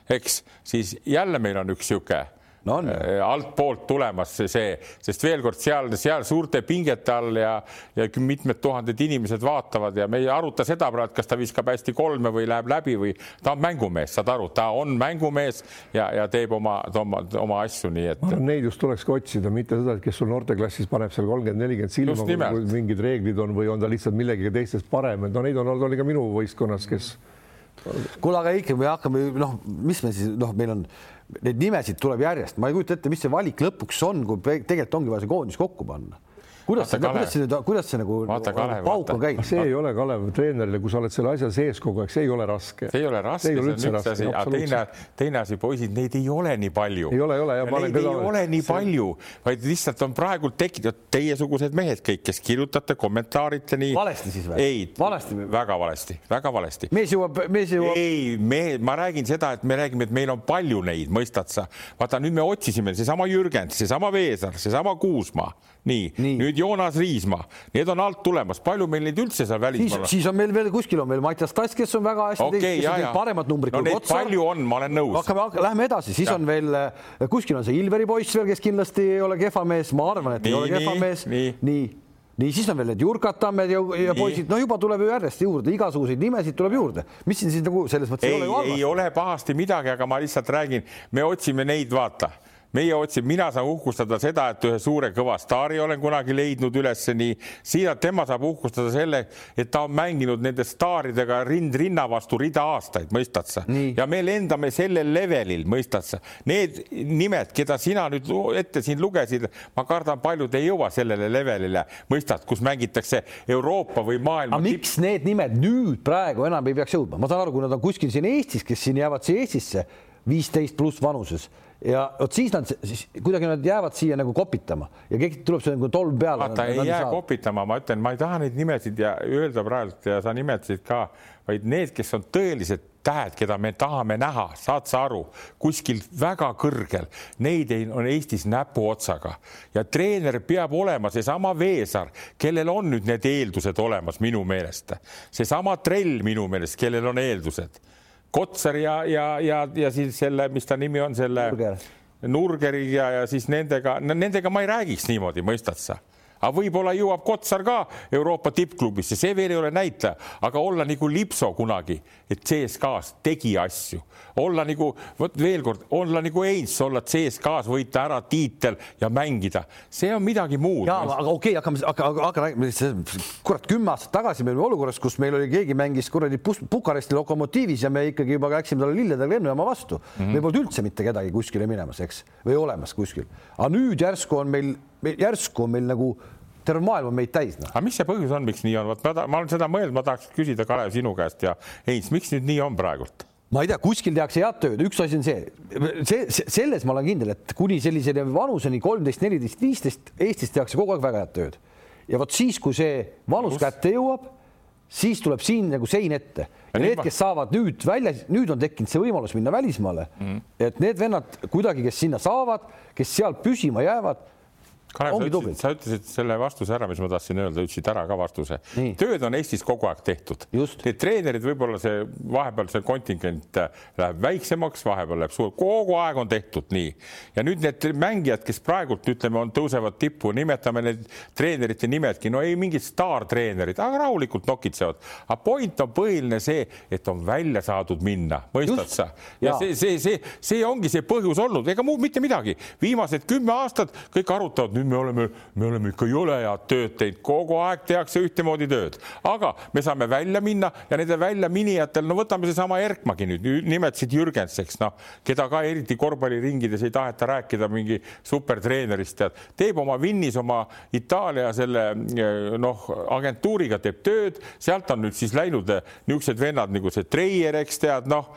[SPEAKER 3] eks, siis jälle meil on üks niisugune no äh, altpoolt tulemas see, see, sest veel kord seal, seal suurte pingete all ja, ja mitmed tuhanded inimesed vaatavad ja me ei aruta seda praegu, kas ta viskab hästi kolme või läheb läbi või ta on mängumees, saad aru, ta on mängumees ja, ja teeb oma, oma, oma asju, nii et.
[SPEAKER 2] Neid just tulekski otsida, mitte seda, et kes sul noorteklassis paneb seal kolmkümmend, nelikümmend silma, kui mingid reeglid on või on ta lihtsalt millegagi teistest parem, et no neid on olnud, oli ka minu võistkonnas, kes
[SPEAKER 1] kuule, aga ikka me hakkame, noh, mis me siis, noh, meil on neid nimesid tuleb järjest, ma ei kujuta ette, mis see valik lõpuks on, kui tegelikult ongi vaja see koondis kokku panna kuidas see, kuidas see nüüd, kuidas see nagu
[SPEAKER 3] vaata, Kalev,
[SPEAKER 1] pauk on käinud?
[SPEAKER 2] see ei ole Kalev treenerile, kui sa oled selle asja sees kogu aeg, see ei ole raske.
[SPEAKER 3] see ei ole raske, see, on üks asi, aga teine, teine asi, poisid, neid ei ole nii palju.
[SPEAKER 2] ei ole, ei ole.
[SPEAKER 3] Neid ei ole nii see... palju, vaid lihtsalt on praegult tekitatud teiesugused mehed kõik, kes kirjutate, kommentaarite nii.
[SPEAKER 1] valesti siis või?
[SPEAKER 3] ei, väga valesti, väga valesti.
[SPEAKER 1] mees jõuab, mees jõuab.
[SPEAKER 3] ei, me, ma räägin seda, et me räägime, et meil on palju neid, mõistad sa? vaata nüüd me otsisime seesama Jürgen, seesama Veesaar, seesama Kuusmaa nii, nii., nüüd Joonas Riismaa, need on alt tulemas, palju meil neid üldse seal välismaal
[SPEAKER 1] on? siis on meil veel kuskil on veel Mattias Tass, kes on väga hästi
[SPEAKER 3] okay, teinud, kes on teinud
[SPEAKER 1] paremad numbrid
[SPEAKER 3] no, kui Kotsar. palju on, ma olen nõus.
[SPEAKER 1] hakkame, lähme edasi, siis ja. on veel eh, kuskil on see Ilveri poiss veel, kes kindlasti ei ole kehva mees, ma arvan, et nii, ei ole kehva mees. nii, nii. Nii, siis on veel need Jurkat Tammed ja, ja poisid, no juba tuleb ju järjest juurde, igasuguseid nimesid tuleb juurde, mis siin siis nagu selles mõttes
[SPEAKER 3] ei, ei ole ju halvasti. ei ole pahasti midagi, aga ma lihtsalt räägin, me otsime neid, vaata meie otsime, mina saan uhkustada seda, et ühe suure kõva staari olen kunagi leidnud üles nii, Siia tema saab uhkustada selle, et ta on mänginud nende staaridega rind rinna vastu rida aastaid, mõistad sa? ja me lendame sellel levelil, mõistad sa? Need nimed, keda sina nüüd ette siin lugesid, ma kardan, paljud ei jõua sellele levelile, mõistad, kus mängitakse Euroopa või maailma.
[SPEAKER 1] aga miks need nimed nüüd praegu enam ei peaks jõudma, ma saan aru, kui nad on kuskil siin Eestis, kes siin jäävad siia Eestisse viisteist pluss vanuses ja vot siis nad siis kuidagi nad jäävad siia nagu kopitama ja keegi tuleb see nagu tolm peale.
[SPEAKER 3] vaata, ei jää saab. kopitama, ma ütlen, ma ei taha neid nimesid ja öelda praegu ja sa nimetasid ka, vaid need, kes on tõelised tähed, keda me tahame näha, saad sa aru, kuskil väga kõrgel, neid ei, on Eestis näpuotsaga ja treener peab olema seesama Veesaar, kellel on nüüd need eeldused olemas minu meelest, seesama Trell minu meelest, kellel on eeldused Kotsar ja, ja, ja, ja siis selle, mis ta nimi on, selle Nurger. Nurgeri ja, ja siis nendega, nendega ma ei räägiks niimoodi, mõistad sa aga võib-olla jõuab Kotsar ka Euroopa tippklubisse, see veel ei ole näitaja, aga olla nagu Lipso kunagi, et CSKA-s tegi asju, olla nagu, vot veel kord, olla nagu Heinz, olla CSKA-s, võita ära tiitel ja mängida, see on midagi muud.
[SPEAKER 1] ja aga okei okay,, hakkame, hakkame, hakkame, kurat, kümme aastat tagasi me olime olukorras, kus meil oli, keegi mängis kuradi Bukaresti lokomotiivis ja me ikkagi juba läksime talle lilledega lennujaama vastu mm. -hmm. meil polnud üldse mitte kedagi kuskile minemas, eks, või olemas kuskil, aga nüüd järsku on meil, meil, järsku on meil nagu terve maailm on meid täis no..
[SPEAKER 3] aga mis see põhjus on, miks nii on, vot ma, ma olen seda mõelnud, ma tahaks küsida, Kalev, sinu käest ja Heinz, miks nüüd nii on praegult?
[SPEAKER 1] Ma ei tea, kuskil tehakse head tööd, üks asi on see, see, selles ma olen kindel, et kuni sellisele vanuseni kolmteist, neliteist, viisteist Eestis tehakse kogu aeg väga head tööd. ja vot siis, kui see vanus kätte jõuab, siis tuleb siin nagu sein ette ja need, kes saavad nüüd välja, nüüd on tekkinud see võimalus minna välismaale mm, -hmm. et need vennad kuidagi, kes sinna saavad, kes seal püsima jäävad
[SPEAKER 3] Kalev, sa ütlesid, sa ütlesid selle vastuse ära, mis ma tahtsin öelda, ütlesid ära ka vastuse. tööd on Eestis kogu aeg tehtud. Need treenerid, võib-olla see vahepeal see kontingent äh, läheb väiksemaks, vahepeal läheb suur, kogu aeg on tehtud nii. ja nüüd need mängijad, kes praegult ütleme, on, tõusevad tippu, nimetame need treenerite nimedki, no ei mingid staartreenerid, aga rahulikult nokitsevad. aga point on põhiline see, et on välja saadud minna, mõistad Just. sa? ja see, see, see, see ongi see põhjus olnud, ega muud mitte midagi. viimased kümme aastat kõik arutavad nüüd me oleme, me oleme ikka jõle head tööd teinud, kogu aeg tehakse ühtemoodi tööd, aga me saame välja minna ja nende väljaminijatele, no võtame seesama Erkmagi nüüd, nimetasid Jürgenseks, noh, keda ka eriti korvpalliringides ei taheta rääkida mingi supertreenerist, tead, teeb oma Vinnis oma Itaalia selle noh, agentuuriga teeb tööd, sealt on nüüd siis läinud niisugused vennad nagu see Treier, eks tead, noh,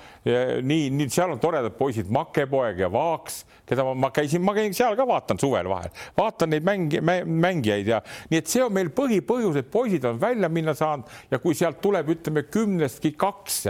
[SPEAKER 3] nii, nii seal on toredad poisid, Makepoeg ja Vaaks, keda ma, ma käisin, ma käin seal ka vaatan suvel vahel, vaatan neid mängi, mängijaid ja nii et see on meil põhipõhjus, et poisid on välja minna saanud ja kui sealt tuleb, ütleme kümnestki kaks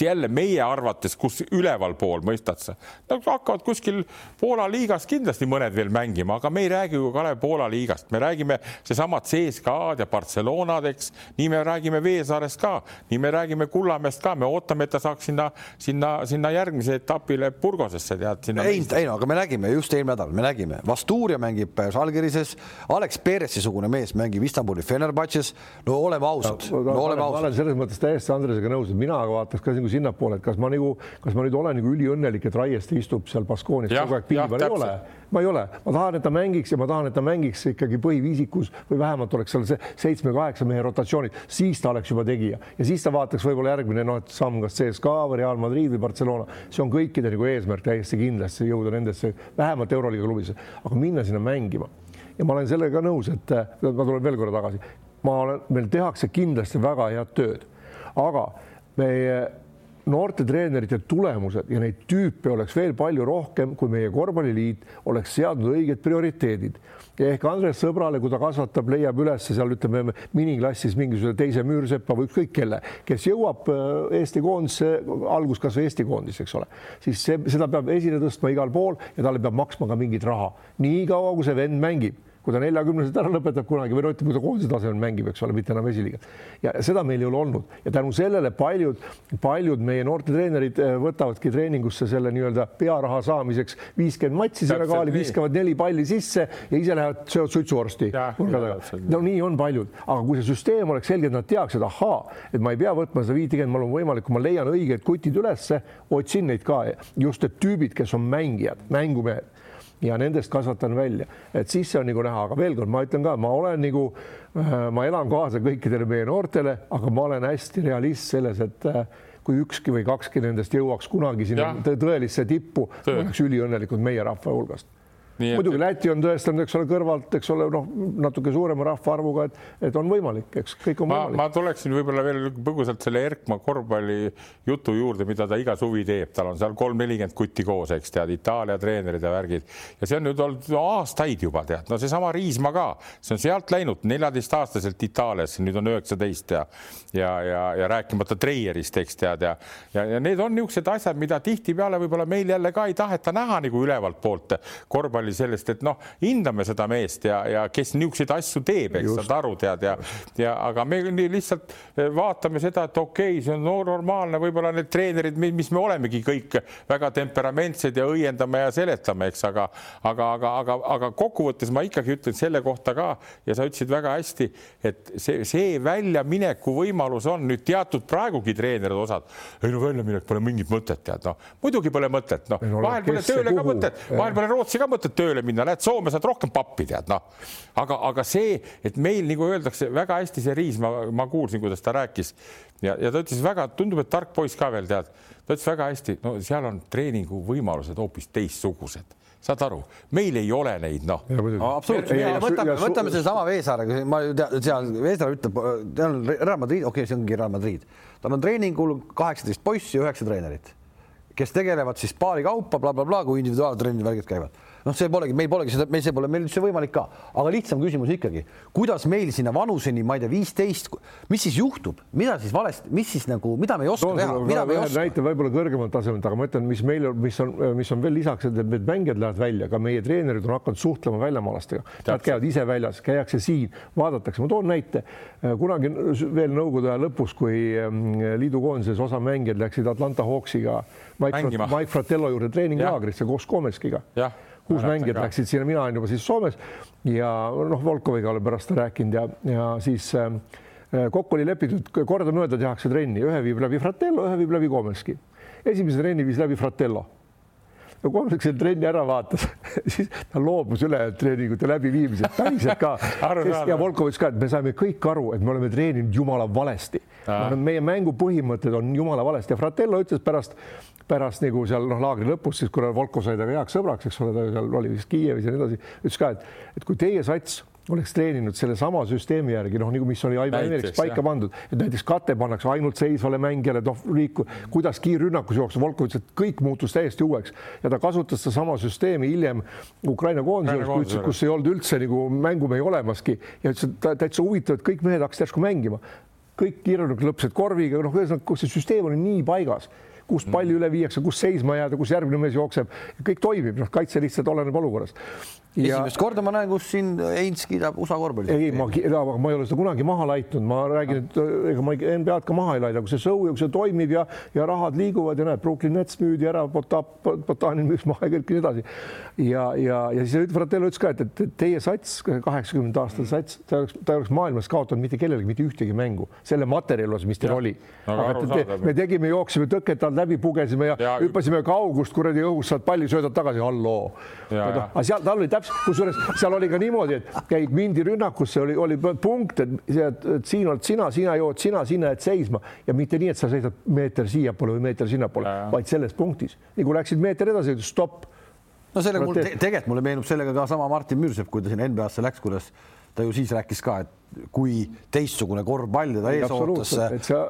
[SPEAKER 3] jälle meie arvates, kus ülevalpool, mõistad sa? Nad hakkavad kuskil Poola liigas kindlasti mõned veel mängima, aga me ei räägi ju Kalev Poola liigast, me räägime seesama CSKA-d ja Barcelonad, eks, nii me räägime Veesaarest ka, nii me räägime Kullamäest ka, me ootame, et ta saaks sinna, sinna, sinna järgmise etapile Burgosesse tead.
[SPEAKER 1] ei, ei no aga me nägime just eelmine nädal, me nägime, Vastuuria mängib Žalgirises, Alex Peresi-sugune mees mängib Istanbuli Fenerbahce's. no oleme ausad no, no oleme ausad.
[SPEAKER 2] ma olen selles mõttes täiesti Andresega nõus, et mina vaataks ka nagu sinnapoole, et kas ma nagu, kas ma nüüd olen nagu üliõnnelik, et Raieste istub seal Baskoonis kogu aeg piival, ei ole, ma ei ole, ma tahan, et ta mängiks ja ma tahan, et ta mängiks ikkagi põhiviisikus või vähemalt oleks seal see seitsme-kaheksa mehe rotatsioonid, siis ta oleks juba tegija. Ja siis ta vaataks võib-olla järgmine noh, et samm kas CSKA või Real Madrid või Barcelona, see on kõikide nagu eesmärk täiesti kindlasti jõuda nendesse vähemalt Euroliiga klubidesse, aga minna sinna mängima. Ja ma olen sellega nõus, et ma tulen veel korra tagasi, ma olen, meil tehakse kindlasti väga head tööd, aga meie noorte treenerite tulemused ja neid tüüpe oleks veel palju rohkem, kui meie korvpalliliit oleks seadnud õiged prioriteedid. ehk Andres sõbrale, kui ta kasvatab, leiab üles seal ütleme miniklassis mingisuguse teise müürsepa või ükskõik kelle, kes jõuab äh, Eesti koondisse, algus kasvõi Eesti koondis, eks ole, siis see, seda peab esile tõstma igal pool ja talle peab maksma ka mingit raha, niikaua kui see vend mängib kui ta neljakümneselt ära lõpetab kunagi või no ütleme, kui ta koondise tasemel mängib, eks ole, mitte enam esiliigat. ja seda meil ei ole olnud. Ja tänu sellele paljud, paljud meie noortetreenerid äh, võtavadki treeningusse selle nii-öelda pearaha saamiseks viiskümmend matsi selle kaali, viskavad neli palli sisse ja ise lähevad, söövad suitsuvorsti. no nii on paljud, aga kui see süsteem oleks selge, et nad teaks, et ahaa, et ma ei pea võtma seda viitekümmet, mul on võimalik, kui ma leian õiged kutid ülesse, otsin neid ka, just need tüübid, kes on mängijad, mängumehed ja nendest kasvatan välja, et siis see on nagu näha, aga veel kord ma ütlen ka, ma olen nagu, äh, ma elan kaasa kõikidele meie noortele, aga ma olen hästi realist selles, et äh, kui ükski või kakski nendest jõuaks kunagi sinna tõelisse tippu, oleks üliõnnelikud meie rahva hulgast Et... muidugi Läti on tõestanud, eks ole, kõrvalt, eks ole, noh, natuke suurema rahvaarvuga, et, et on võimalik, eks kõik on
[SPEAKER 3] ma,
[SPEAKER 2] võimalik.
[SPEAKER 3] ma tuleksin võib-olla veel põgusalt selle Erkma korvpalli jutu juurde, mida ta iga suvi teeb, tal on seal kolm-nelikümmend kutti koos, eks tead, Itaalia treenerid ja värgid. Ja see on nüüd olnud aastaid juba tead, no seesama Riisma ka, see on sealt läinud neljateistaastaselt Itaaliasse, nüüd on üheksateist ja ja, ja, ja rääkimata Treierist, eks tead ja, ja, ja need on niisugused asjad, mida tihtipeale võib-olla meil jälle ka ei taheta näha nagu ülevalt poolt korvpalli oli sellest, et noh, hindame seda meest ja, ja kes niisuguseid asju teeb, eks saad aru, tead ja, ja aga me lihtsalt eh, vaatame seda, et okei okay,, see on normaalne, võib-olla need treenerid, mis me olemegi kõik väga temperamentsed ja õiendame ja seletame, eks, aga, aga, aga, aga, aga kokkuvõttes ma ikkagi ütlen selle kohta ka ja sa ütlesid väga hästi, et see, see väljamineku võimalus on nüüd teatud praegugi treenerid osad, ei no väljaminek pole mingit mõtet, tead noh, muidugi pole mõtet, noh, vahel pole tööle ka mõtet, vahel pole Rootsi ka mõtet tööle minna, lähed Soome, saad rohkem pappi, tead noh. aga, aga see, et meil nagu öeldakse väga hästi, see Riis, ma, ma kuulsin, kuidas ta rääkis. Ja, ja ta ütles väga, tundub, et tark poiss ka veel tead, ta ütles väga hästi, no seal on treeningu võimalused hoopis teistsugused. Saad aru, meil ei ole neid, noh.
[SPEAKER 1] absoluutselt, võtame, võtame sedasama Veesaare, ma ju tean, seal Veesaar ütleb, tal on Real Madrid, okei okay,, see ongi Real Madrid, tal on treeningul kaheksateist poissi ja üheksa treenerit, kes tegelevad siis paari kaupa blablabla bla, bla, kui individuaaltrennid, värgid käivad noh, see polegi, meil polegi seda, meil see pole meil üldse võimalik ka, aga lihtsam küsimus ikkagi, kuidas meil sinna vanuseni, ma ei tea, viisteist, mis siis juhtub, mida siis valesti, mis siis nagu, mida me ei oska Toon teha, mida me ei oska?
[SPEAKER 2] näite võib-olla kõrgemalt tasemelt, aga ma ütlen, mis meil, mis on, mis on veel lisaks, et need mängijad lähevad välja, ka meie treenerid on hakanud suhtlema väljamaalastega, nad käivad ise väljas, käiakse siin, vaadatakse, ma toon näite, kunagi veel Nõukogude aja lõpus, kui ähm, liidukoondises osa mängijaid läksid Atlanta Hawksiga Mike, Mike Fratello juurde treeninglaagrisse koos Komeskiga kuus mängijat läksid sinna, mina olin juba siis Soomes. Ja noh, Volkoviga olen pärast rääkinud ja, ja siis äh, kokku oli lepitud, kordamööda tehakse trenni, ühe viib läbi Fratello, ühe viib läbi Komeski. esimese trenni viis läbi Fratello. No Komeski selle trenni ära vaatas. Siis ta loobus ülejäänud treeningute läbiviimisest. Päriselt ka. Ja Volkovitš ka, et me saime kõik aru, et me oleme treeninud jumala valesti. meie mängu põhimõtted on jumala valesti. Ja Fratello ütles pärast pärast nagu seal noh, laagri lõpus, siis kuna Volko sai temaga heaks sõbraks, eks ole, ta seal oli vist Kiievis ja nii edasi, ütles ka, et, et kui teie sats oleks treeninud sellesama süsteemi järgi, noh nagu mis oli Aivar Emeriks paika jah. pandud, et näiteks kate pannakse ainult seisvale mängijale, noh liiku, kuidas kiirrünnakus jookseb, Volkov ütles, et kõik muutus täiesti uueks ja ta kasutas sedasama süsteemi hiljem Ukraina koondise, kus ei olnud üldse nagu mängumehi olemaski ja ütles, et täitsa huvitav, et kõik mehed hakkasid järsku mängima kõik kirjanikud lõppesid korviga, noh, ühesõnaga see süsteem oli nii paigas kus palju üle viiakse, kus seisma jääda, kus järgmine mees jookseb, kõik toimib, noh, kaitse lihtsalt oleneb olukorrast.
[SPEAKER 1] Ja... esimest korda ma näen, kus siin Heinz kiidab USA korvpalli.
[SPEAKER 2] ei, ma, ma ei ole seda kunagi maha laitnud, ma räägin, et ega ma NBA-d ka maha ei laida, kui see show ja kui see toimib ja, ja rahad liiguvad ja näed, Brooklyn Nets müüdi ära, Botanin müüs maha ja kõik nii edasi. ja, ja, ja siis Fratello ütles ka, et, et teie sats, kaheksakümnenda aastate sats, ta oleks, ta oleks maailmas kaotanud mitte kellelegi mitte ühtegi mängu selle materjali osas, mis teil ja. oli. aga te, me tegime, jooksime tõket alt läbi, pugesime ja, ja hüppasime kaugust kuradi õhust, saad palli, söödad tagasi, halloo. Noh, aga seal tal oli täpselt, kusjuures seal oli ka niimoodi, et käid mindi rünnakusse, oli, oli punkt, et, siin oled sina, sina jood sina, sina jääd seisma ja mitte nii, et sa seisad meeter siiapoole või meeter sinnapoole, vaid selles punktis. nii kui läksid meeter edasi, stopp.
[SPEAKER 1] no sellega mul te, tegelikult mulle meenub sellega ka sama Martin Müürsepp, kui ta sinna NBA-sse läks, kuidas ta ju siis rääkis ka, et kui teistsugune korvpall teda ees ootas,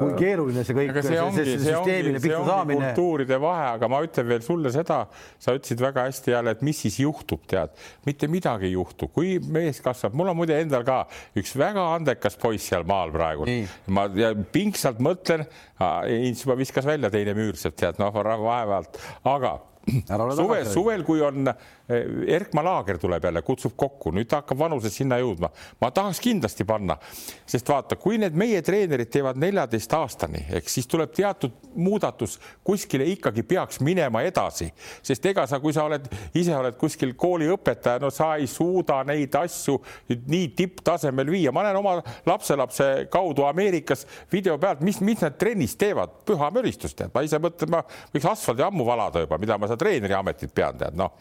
[SPEAKER 1] kui keeruline see kõik, see, see, see, see süsteemile pihta saamine.
[SPEAKER 3] kultuuride vahe, aga ma ütlen veel sulle seda, sa ütlesid väga hästi jälle, et mis siis juhtub, tead, mitte midagi ei juhtu, kui mees kasvab, mul on muide endal ka üks väga andekas poiss seal maal praegu, ma ja pingsalt mõtlen, Ints juba viskas välja teine müür sealt, tead, noh, vaevalt, aga suvel, suvel, kui on Erkma laager tuleb jälle, kutsub kokku, nüüd ta hakkab vanuses sinna jõudma. ma tahaks kindlasti panna, sest vaata, kui need meie treenerid teevad neljateist aastani, eks siis tuleb teatud muudatus kuskile ikkagi peaks minema edasi, sest ega sa, kui sa oled ise oled kuskil kooliõpetaja, no sa ei suuda neid asju nii tipptasemel viia. ma näen oma lapselapse kaudu Ameerikas video pealt, mis, mis nad trennis teevad, püha müristus tead, ma ise mõtlen, ma võiks asfaldi ammu valada juba, mida ma seda treeneri ametit pean, tead. Noh,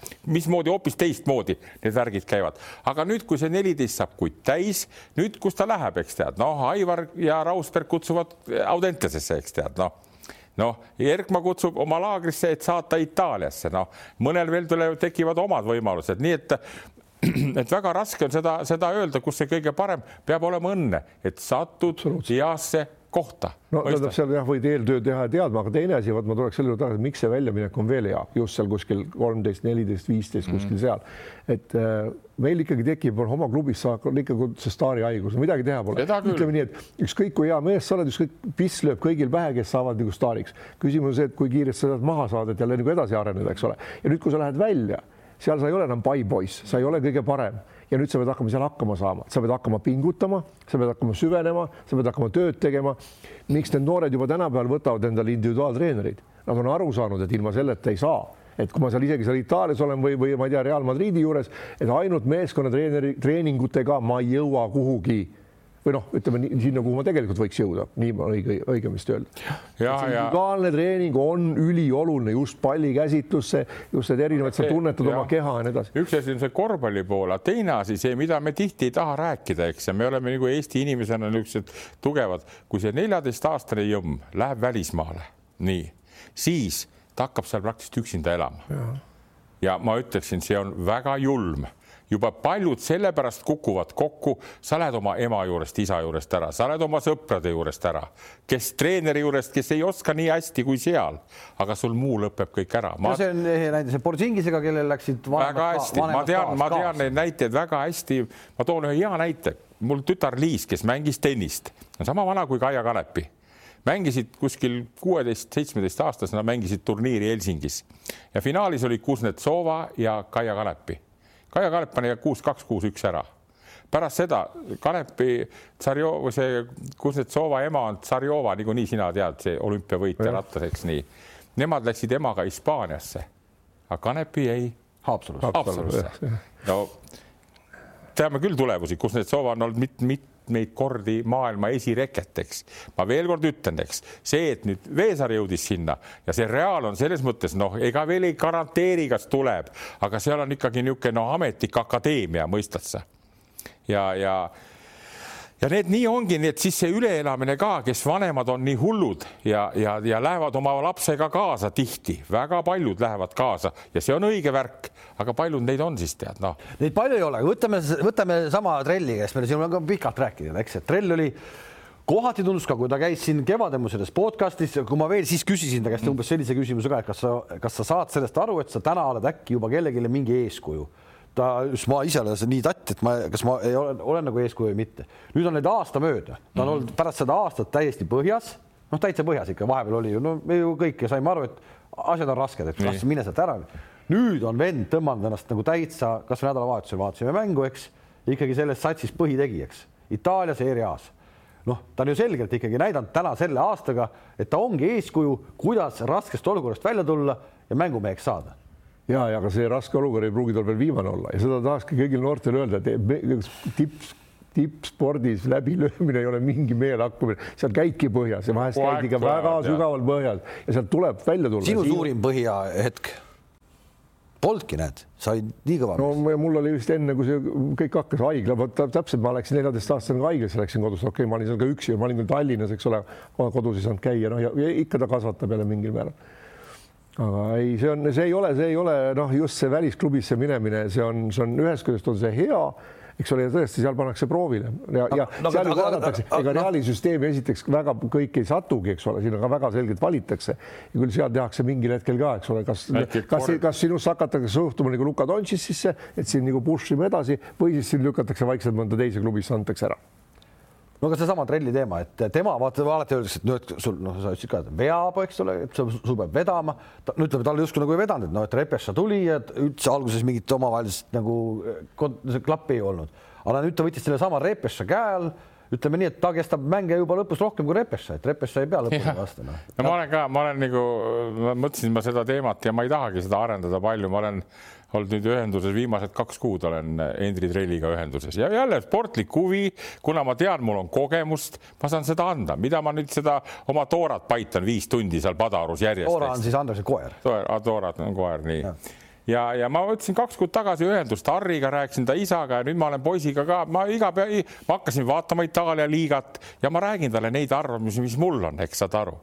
[SPEAKER 3] mismoodi hoopis teistmoodi need värgid käivad, aga nüüd, kui see neliteist saab kuid täis, nüüd, kus ta läheb, eks tead, noh, Aivar ja Rausberg kutsuvad Audentesesse, eks tead, noh. Noh, Erkma kutsub oma laagrisse, et saata Itaaliasse, noh, mõnel veel tulevad, tekivad omad võimalused, nii et et väga raske on seda, seda öelda, kus see kõige parem peab olema õnne, et satud heasse kohta.
[SPEAKER 2] no tähendab, seal jah, võid eeltöö teha ja teadma, aga teine asi, vot ma tuleks selle juurde tagasi, miks see väljaminek on veel hea, just seal kuskil kolmteist, neliteist, viisteist kuskil mm. seal, et äh, meil ikkagi tekib oma klubis ikkagi see staarihaigus, midagi teha pole. ütleme nii, et ükskõik kui hea mees sa oled, ükskõik piss lööb kõigil pähe, kes saavad nagu staariks. küsimus on see, et kui kiiresti sa saad maha saada, et jälle nagu edasi areneda, eks ole. ja nüüd, kui sa lähed välja, seal sa ei ole enam paipoiss, sa ei ole kõige parem ja nüüd sa pead hakkama seal hakkama saama, sa pead hakkama pingutama, sa pead hakkama süvenema, sa pead hakkama tööd tegema. miks need noored juba tänapäeval võtavad endale individuaaltreenereid? Nad on aru saanud, et ilma selleta ei saa et kui ma seal isegi seal Itaalias olen või, või ma ei tea, Real Madridi juures, et ainult meeskonnatreeneri treeningutega ma ei jõua kuhugi või noh, ütleme nii, sinna, kuhu ma tegelikult võiks jõuda, nii on õige, õigem vist öelda. individuaalne treening on ülioluline just pallikäsitlusse, just need erinevad, sa tunnetad ja. oma keha ja nii edasi.
[SPEAKER 3] üks asi on see korvpalli pool, aga teine asi, see, mida me tihti ei taha rääkida, eks, ja me oleme nagu Eesti inimesena niisugused tugevad, kui see neljateistaastane jõmm läheb välismaale, nii, siis ta hakkab seal praktiliselt üksinda elama. ja ma ütleksin, see on väga julm juba paljud sellepärast kukuvad kokku, sa lähed oma ema juurest, isa juurest ära, sa lähed oma sõprade juurest ära, kes treeneri juurest, kes ei oska nii hästi kui seal, aga sul muu lõpeb kõik ära.
[SPEAKER 1] Ma.... no see on ehe näide, see Borzingisega, kellel läksid
[SPEAKER 3] väga hästi, ma tean, ma tean neid näiteid väga hästi. ma toon ühe hea näite, mul tütar Liis, kes mängis tennist, on sama vana kui Kaia Kanepi. Mängisid kuskil kuueteist, seitsmeteist aastasena mängisid turniiri Helsingis. Ja finaalis olid Kuznetsova ja Kaia Kanepi Kaia Kanep pani kuus-kaks, kuus-üks ära. pärast seda Kanepi Tsarjo, see Kuznetsova ema on Tsarjova, niikuinii sina tead, see olümpiavõitja rattas, eks nii. Nemad läksid emaga Hispaaniasse, aga Kanepi jäi
[SPEAKER 1] Haapsalusse.
[SPEAKER 3] No teame küll tulemusi, Kuznetsova on olnud mit-, mit-, mitmeid kordi maailma esireket, eks. ma veel kord ütlen, eks see, et nüüd Veesaar jõudis sinna ja see Real on selles mõttes noh, ega veel ei garanteeri, kas tuleb, aga seal on ikkagi niisugune noh, ametlik akadeemia, mõistad sa? ja, ja ja need nii ongi, nii et siis see üleelamine ka, kes vanemad on nii hullud ja, ja, ja lähevad oma lapsega kaasa tihti, väga paljud lähevad kaasa ja see on õige värk, aga paljud neid on siis tead noh.
[SPEAKER 1] Neid palju ei ole, võtame, võtame sama Trelli, kes meil siin on ka pikalt rääkinud, eks, et Trell oli kohati tundus ka, kui ta käis siin kevadel mu selles podcast'is, kui ma veel siis küsisin ta käest umbes sellise küsimuse ka, et kas sa, kas sa saad sellest aru, et sa täna oled äkki juba kellelegi mingi eeskuju ta, ma ise olen nii tatt, et ma, kas ma ei ole, olen nagu eeskuju või mitte. nüüd on nüüd aasta mööda, ta on mm -hmm. olnud pärast seda aastat täiesti põhjas, noh, täitsa põhjas ikka, vahepeal oli ju, no me ju kõik saime aru, et asjad on rasked, et kas mine sealt ära. nüüd on vend tõmmanud ennast nagu täitsa, kasvõi nädalavahetusel vaatasime mängu, eks, ikkagi selles satsis põhitegijaks. Itaalias ERA-s noh, ta on ju selgelt ikkagi näidanud täna selle aastaga, et ta ongi eeskuju, kuidas raskest olukorrast välja tulla ja mängumeheks saada
[SPEAKER 2] ja, ja aga see raske olukord ei pruugi tal veel viimane olla. Ja seda tahakski kõigil noortel öelda, et tipp, tippspordis läbilöömine ei ole mingi meelehakkumine, seal käidki põhjas ja vahest käid ikka väga sügaval põhjas ja sealt tuleb välja tulla.
[SPEAKER 1] sinu suurim põhihetk? Polnudki, näed, sai nii kõva.
[SPEAKER 2] no mul oli vist enne, kui see kõik hakkas, haigla, vot täpselt, ma läksin neljateist-aastasena haiglasse, läksin kodust, okei okay,, ma olin seal ka üksi, ma olin küll Tallinnas, eks ole, kodus ei saanud käia, noh ja, ja ikka ta kasvatab jälle mingil määral aga ei, see on, see ei ole, see ei ole noh, just see välisklubisse minemine, see on, see on ühest küljest on see hea, eks ole, tõesti seal pannakse proovile ja, ja no, seal ju vaadatakse, ega. Reali süsteemi esiteks väga kõik ei satugi, eks ole, siin aga väga selgelt valitakse ja küll seal tehakse mingil hetkel ka, eks ole, kas, kas, kas sinusse hakatakse suhtuma nagu Luka Dontšississe, et siin nagu push ime edasi või siis siin lükatakse vaikselt mõnda teise klubisse antakse ära
[SPEAKER 1] no aga seesama trelli teema, et tema vaata alati öeldakse, et noh, et sul noh, sa ütlesid ka, et veab, eks ole, et sul peab vedama. no ütleme, tal justkui nagu ei vedanud, et noh, et Repeša tuli ja üldse alguses mingit omavahelist nagu klappi ei olnud, aga nüüd ta võttis sellesama Repeša käe all ütleme nii, et ta kestab mänge juba lõpus rohkem kui Repeša, et Repeša ei pea lõpuni vastu no..
[SPEAKER 3] no ma olen ka, ma olen nagu, mõtlesin ma seda teemat ja ma ei tahagi seda arendada palju, ma olen olnud nüüd ühenduses, viimased kaks kuud olen Endri Trelliga ühenduses ja jälle sportlik huvi, kuna ma tean, mul on kogemust, ma saan seda anda, mida ma nüüd seda oma toorat paitan viis tundi seal Padarus järjest.
[SPEAKER 1] toora on siis Andrese koer.
[SPEAKER 3] toorat on koer, nii ja ja, ja ma võtsin kaks kuud tagasi ühendust Harriga, rääkisin ta isaga ja nüüd ma olen poisiga ka, ma iga päev, ma hakkasin vaatama Itaalia liigat ja ma räägin talle neid arvamusi, mis mul on, eks saad aru.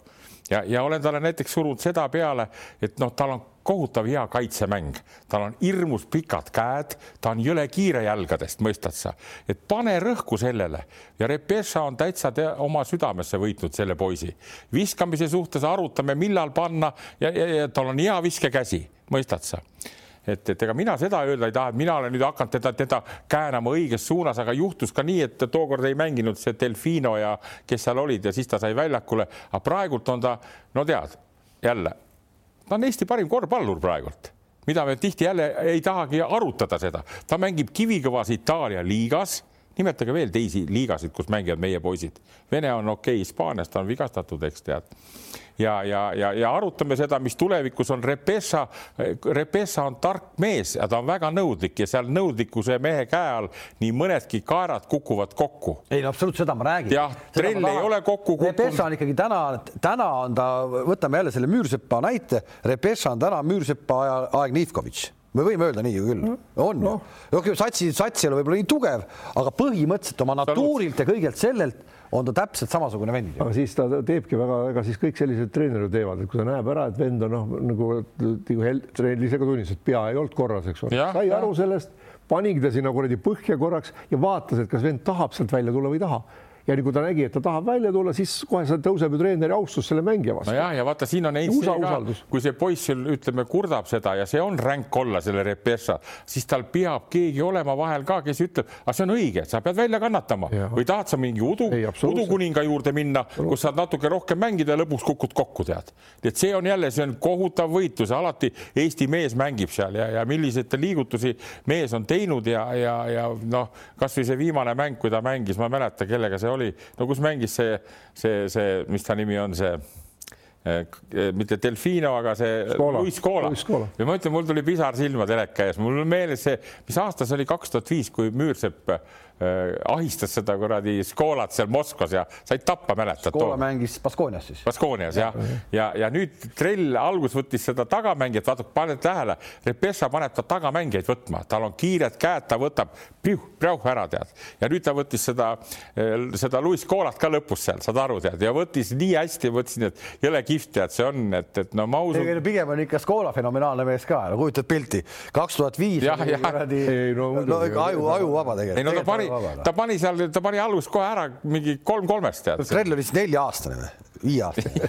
[SPEAKER 3] Ja, ja olen talle näiteks surunud seda peale, et noh, tal on kohutav hea kaitsemäng, tal on hirmus pikad käed, ta on jõle kiire jalgadest, mõistad sa, et pane rõhku sellele. Ja Repeša on täitsa oma südamesse võitnud selle poisi. viskamise suhtes arutame, millal panna ja, ja, ja tal on hea viskekäsi, mõistad sa et, et ega mina seda öelda ei taha, et mina olen nüüd hakanud teda, teda käänama õiges suunas, aga juhtus ka nii, et tookord ei mänginud see Delfino ja kes seal olid ja siis ta sai väljakule, aga praegult on ta, no tead, jälle ta on Eesti parim korvpallur praegult, mida me tihti jälle ei tahagi arutada seda, ta mängib kivikõvas Itaalia liigas. Nimetage veel teisi liigasid, kus mängivad meie poisid. Vene on okei okay,, Hispaanias ta on vigastatud, eks tead ja, ja, ja, ja arutame seda, mis tulevikus on Repessa. Repessa on tark mees ja ta on väga nõudlik ja seal nõudlikkuse mehe käe all nii mõnedki kaerad kukuvad kokku.
[SPEAKER 1] ei no absoluutselt, seda ma räägin.
[SPEAKER 3] jah, trell ei ole kokku
[SPEAKER 1] kukkunud. Repessa on ikkagi täna, täna on ta, võtame jälle selle Müürsepa näite. Repessa on täna Müürsepa aja, aeg Nivkovitš me võime öelda nii ju küll no., on no.. okei, satsi, sats ei ole võib-olla nii tugev, aga põhimõtteliselt oma natuurilt ja kõigelt sellelt on ta täpselt samasugune vend.
[SPEAKER 2] aga siis ta teebki väga, ega siis kõik sellised treenerid teevad, et kui ta näeb ära, et vend on noh, nagu nagu treener ise ka tunnistas, et pea ei olnud korras, eks ole, sai ja. aru sellest, panigi ta sinna kuradi põhja korraks ja vaatas, et kas vend tahab sealt välja tulla või ei taha ja kui ta nägi, et ta tahab välja tulla, siis kohe tõuseb ju treeneri austus selle mängija vastu.
[SPEAKER 3] nojah, ja vaata, siin on see ka, kui see poiss sul ütleme, kurdab seda ja see on ränk olla selle Repeša, siis tal peab keegi olema vahel ka, kes ütleb, aga see on õige, sa pead välja kannatama ja. või tahad sa mingi udu, udukuninga juurde minna, kus saad natuke rohkem mängida ja lõpuks kukud kokku, tead. et see on jälle, see on kohutav võitlus, alati Eesti mees mängib seal ja, ja milliseid liigutusi mees on teinud ja, ja, ja noh, kasvõi see viimane mäng, kui ta mängis, ma ei mäleta, kellega see oli oli, no kus mängis see, see, see, mis ta nimi on, see eh, mitte Delfino, aga see Luis Scola. ja ma ütlen, mul tuli pisar silma teleka ees, mul on meeles see, mis aasta see oli, kaks tuhat viis, kui Müürsepp Äh, ahistas seda kuradi Skolat seal Moskvas ja said tappa, mäletad?
[SPEAKER 1] Skola mängis Baskoonias siis.
[SPEAKER 3] Baskoonias jah, ja, ja, ja, ja nüüd Trell algus võttis seda tagamängijat, vaata, paned tähele, Repessa paneb ta tagamängijaid võtma, tal on kiired käed, ta võtab prauh ära, tead. ja nüüd ta võttis seda, äh, seda Luis Skolat ka lõpus seal, saad aru, tead, ja võttis nii hästi, mõtlesin, et jõle kihvt, tead, see on, et, et no ma usun.
[SPEAKER 1] pigem on ikka Skola fenomenaalne mees ka, no kujutad pilti, kaks tuhat viis. no, no aju, ajuvaba tegelikult. ei
[SPEAKER 3] no ta pani ta pani seal, ta pani alguses kohe ära mingi kolm kolmest tead.
[SPEAKER 1] Krell oli siis nelja-aastane või? Viie aastaga.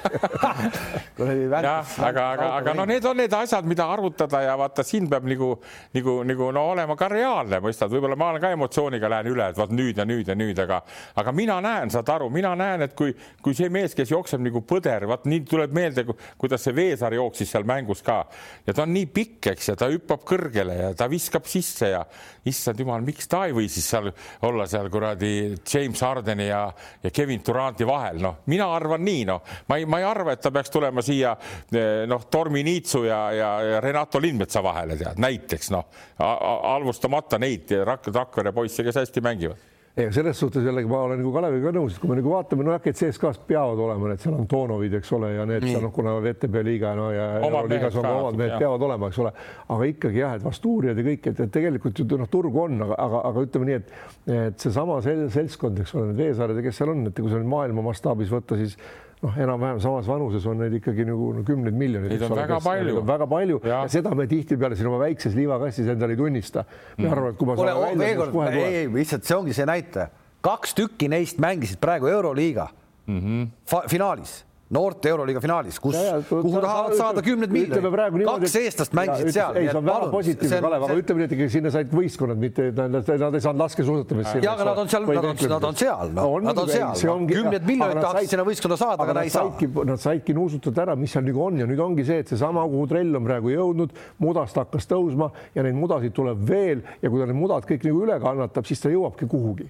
[SPEAKER 3] Jah, aga, aga, aga no need on need asjad, mida arvutada ja vaata, siin peab nagu, nagu, nagu no olema ka reaalne, mõistad, võib-olla ma olen ka emotsiooniga lähen üle, et vaat nüüd ja nüüd ja nüüd, aga, aga mina näen, saad aru, mina näen, et kui, kui see mees, kes jookseb nagu põder, vaat nii tuleb meelde, kuidas see Veesaar jooksis seal mängus ka. Ja ta on nii pikk, eks, ja ta hüppab kõrgele ja ta viskab sisse ja issand jumal, miks ta ei või siis seal olla seal kuradi James Hardeni ja, ja Kevin Duranti vahel, noh, mina arvan nii, noh, ma ei, ma ei arva, et ta peaks tulema siia eh, noh, Tormi Niitsu ja, ja, ja Renato Lindmetsa vahele tead, näiteks noh, halvustamata neid Rak-, Rakvere poisse, kes hästi mängivad.
[SPEAKER 2] Ei, selles suhtes jällegi ma olen nagu Kaleviga nõus, et kui me nagu vaatame, no äkki CSKA-st peavad olema need, seal on Toonovid, eks ole, ja need seal noh, kuna VTB liiga no ja Euroliigas on ka omad mehed peavad olema, eks ole, aga ikkagi jah, et Vasturiad ja kõik, et, et tegelikult ju noh, turgu on, aga, aga, aga ütleme nii, et, et seesama sel, seltskond, eks ole, need Veesaared ja kes seal on, et kui sa nüüd maailma mastaabis võtta, siis noh, enam-vähem samas vanuses on neid ikkagi nagu no, kümneid miljoneid.
[SPEAKER 3] Neid on väga palju.
[SPEAKER 2] väga palju ja. ja seda me tihtipeale siin oma väikses liivakastis endale ei tunnista. me mm. arvame, et kui ma
[SPEAKER 1] saan välja, siis kohe tuleb. ei, lihtsalt see ongi see näitaja, kaks tükki neist mängisid praegu Euroliiga mm -hmm. finaalis noorte Euroliiga finaalis, kus, kuhu tahavad saada kümned miljonid. kaks eestlast mängisid seal.
[SPEAKER 2] ei, see on väga positiivne, Kalev, aga ütleme nii, et sinna said võistkonnad, mitte nad, nad ei saanud laskesuusatamist.
[SPEAKER 1] ja, aga nad on seal, nad on, nad on seal, noh, nad on seal. kümned miljonid tahaksid sinna võistkonda saada, aga nad ei saa.
[SPEAKER 2] Nad saidki nuusutada ära, mis seal nagu on ja nüüd ongi see, et seesama, kuhu trell on praegu jõudnud, mudast hakkas tõusma ja neid mudasid tuleb veel ja kui ta need mudad kõik nagu üle kannatab, siis ta jõuabki kuhugi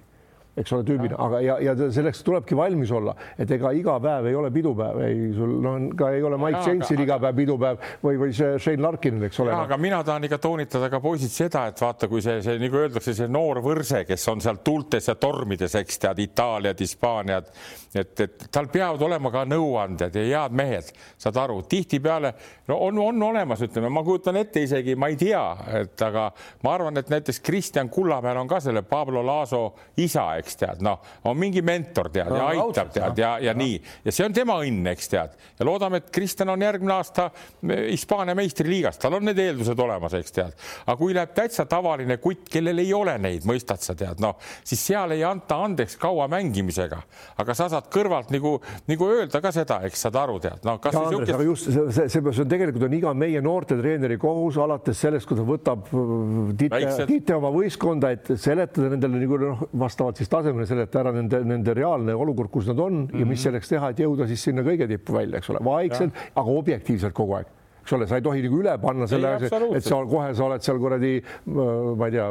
[SPEAKER 2] eks ole, tüübina, aga ja, ja selleks tulebki valmis olla, et ega iga päev ei ole pidupäev, ei sul noh, ka ei ole Mike Jamesil iga päev pidupäev või, või see Shane Larkinil, eks ole.
[SPEAKER 3] aga mina tahan ikka toonitada ka poisid seda, et vaata, kui see, see nagu öeldakse, see noor võrse, kes on seal tuultes ja tormides, eks tead, Itaaliad, Hispaaniad, et, et tal peavad olema ka nõuandjad ja head mehed, saad aru, tihtipeale no on, on olemas, ütleme, ma kujutan ette isegi, ma ei tea, et aga ma arvan, et näiteks Kristjan Kullamäel on ka selle Pablo Laaso isa, eks tead, noh, on mingi mentor tead no, ja aitab tead ja, ja no. nii ja see on tema õnn, eks tead ja loodame, et Kristjan on järgmine aasta Hispaania meistriliigas, tal on need eeldused olemas, eks tead. aga kui läheb täitsa tavaline kutt, kellel ei ole neid, mõistad sa tead, noh, siis seal ei anta andeks kaua mängimisega, aga sa saad kõrvalt nagu, nagu öelda ka seda, eks saad aru, tead, no kas.
[SPEAKER 2] Andres siukest..., aga just see, see, see, see on tegelikult on iga meie noortetreeneri kohus alates sellest, kui ta võtab Tiite, Tiite oma võistkonda, et seletada nendele nagu noh, vastavalt siis tasemele seletada ära nende, nende reaalne olukord, kus nad on mm -hmm. ja mis mhm. selleks teha, et jõuda siis sinna kõige tippu välja, eks ole, vaikselt, aga objektiivselt kogu aeg eks ole, sa ei tohi nagu üle panna selle, et sa kohe, sa oled seal kuradi, ma ei tea,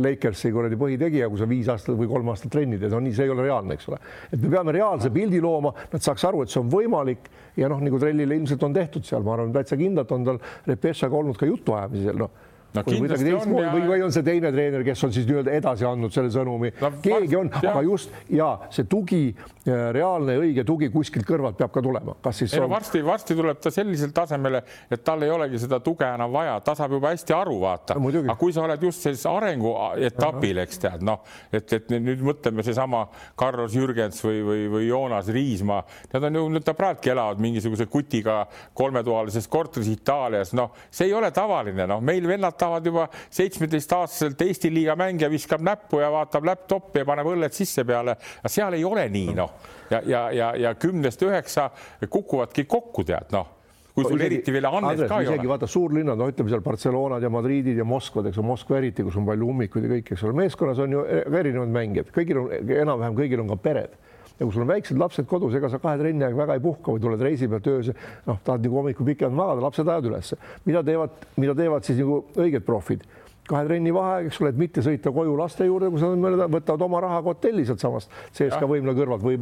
[SPEAKER 2] Lakersi kuradi põhitegija, kui sa viis aastat või kolm aastat trenni teed, no nii, see ei ole reaalne, eks ole. et me peame reaalse pildi looma, nad saaks aru, et see on võimalik ja noh, nagu trellile ilmselt on tehtud seal, ma arvan, täitsa kindlalt on tal Repešaga olnud ka jutuajamisel, noh no, või kuidagi teistmoodi ja... või, või on see teine treener, kes on siis nii-öelda edasi andnud selle sõnumi. No,, keegi on, aga just ja see tugi, äh, reaalne õige tugi kuskilt kõrvalt peab ka tulema, kas siis
[SPEAKER 3] ei, on... no varsti, varsti tuleb ta sellisele tasemele, et tal ei olegi seda tuge enam vaja, ta saab juba hästi aru, vaata. No,. aga kui sa oled just sellises arenguetapil, eks tead, noh, et, et nüüd mõtleme seesama Carlos Jürgens või, või, või Joonas Riismaa, nad on ju, ta praegugi elavad mingisuguse kutiga kolmetoalises korteris Itaalias, noh, see ei ole tavaline, noh, meil vennad tahavad juba seitsmeteistaastaselt Eesti liiga mängija viskab näppu ja vaatab laptopi ja paneb õlled sisse peale. seal ei ole nii noh. Ja, ja, ja, ja kümnest üheksa kukuvadki kokku, tead noh. Kui sul isegi, eriti veel annet ka
[SPEAKER 2] ei ole. vaata suurlinnad, no ütleme seal Barcelonad ja Madridid ja Moskvad, eks ole, Moskva eriti, kus on palju ummikuid ja kõik, eks ole, meeskonnas on ju erinevad mängijad, kõigil on enam-vähem kõigil on ka pered ja kui sul on väiksed lapsed kodus, ega sa kahe trenni aeg väga ei puhka või tuled reisi pealt öösel, noh, tahad nagu hommikul pikemalt magada, lapsed ajavad ülesse. mida teevad, mida teevad siis nagu õiged profid? kahe trenni vaheaeg, eks ole, et mitte sõita koju laste juurde, kus nad võtavad oma rahaga hotelli sealtsamast CSKA võimla kõrvalt või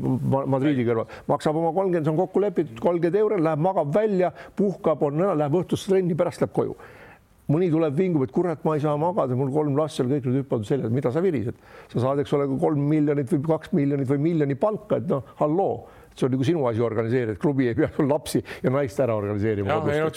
[SPEAKER 2] Madridi kõrvalt, maksab oma kolmkümmend, see on kokku lepitud, kolmkümmend euri, läheb magab välja, puhkab, on, läheb õhtusse trenni, pärast läheb koju mõni tuleb vingub, et kurat, ma ei saa magada, mul kolm last seal kõik nüüd hüppavad seljas, mida sa virised, sa saad, eks ole, kolm miljonit või kaks miljonit või miljoni palka, et noh, halloo see on nagu sinu asi organiseerida, et klubi ei pea sul lapsi ja naist ära organiseerima.
[SPEAKER 3] No,
[SPEAKER 2] on...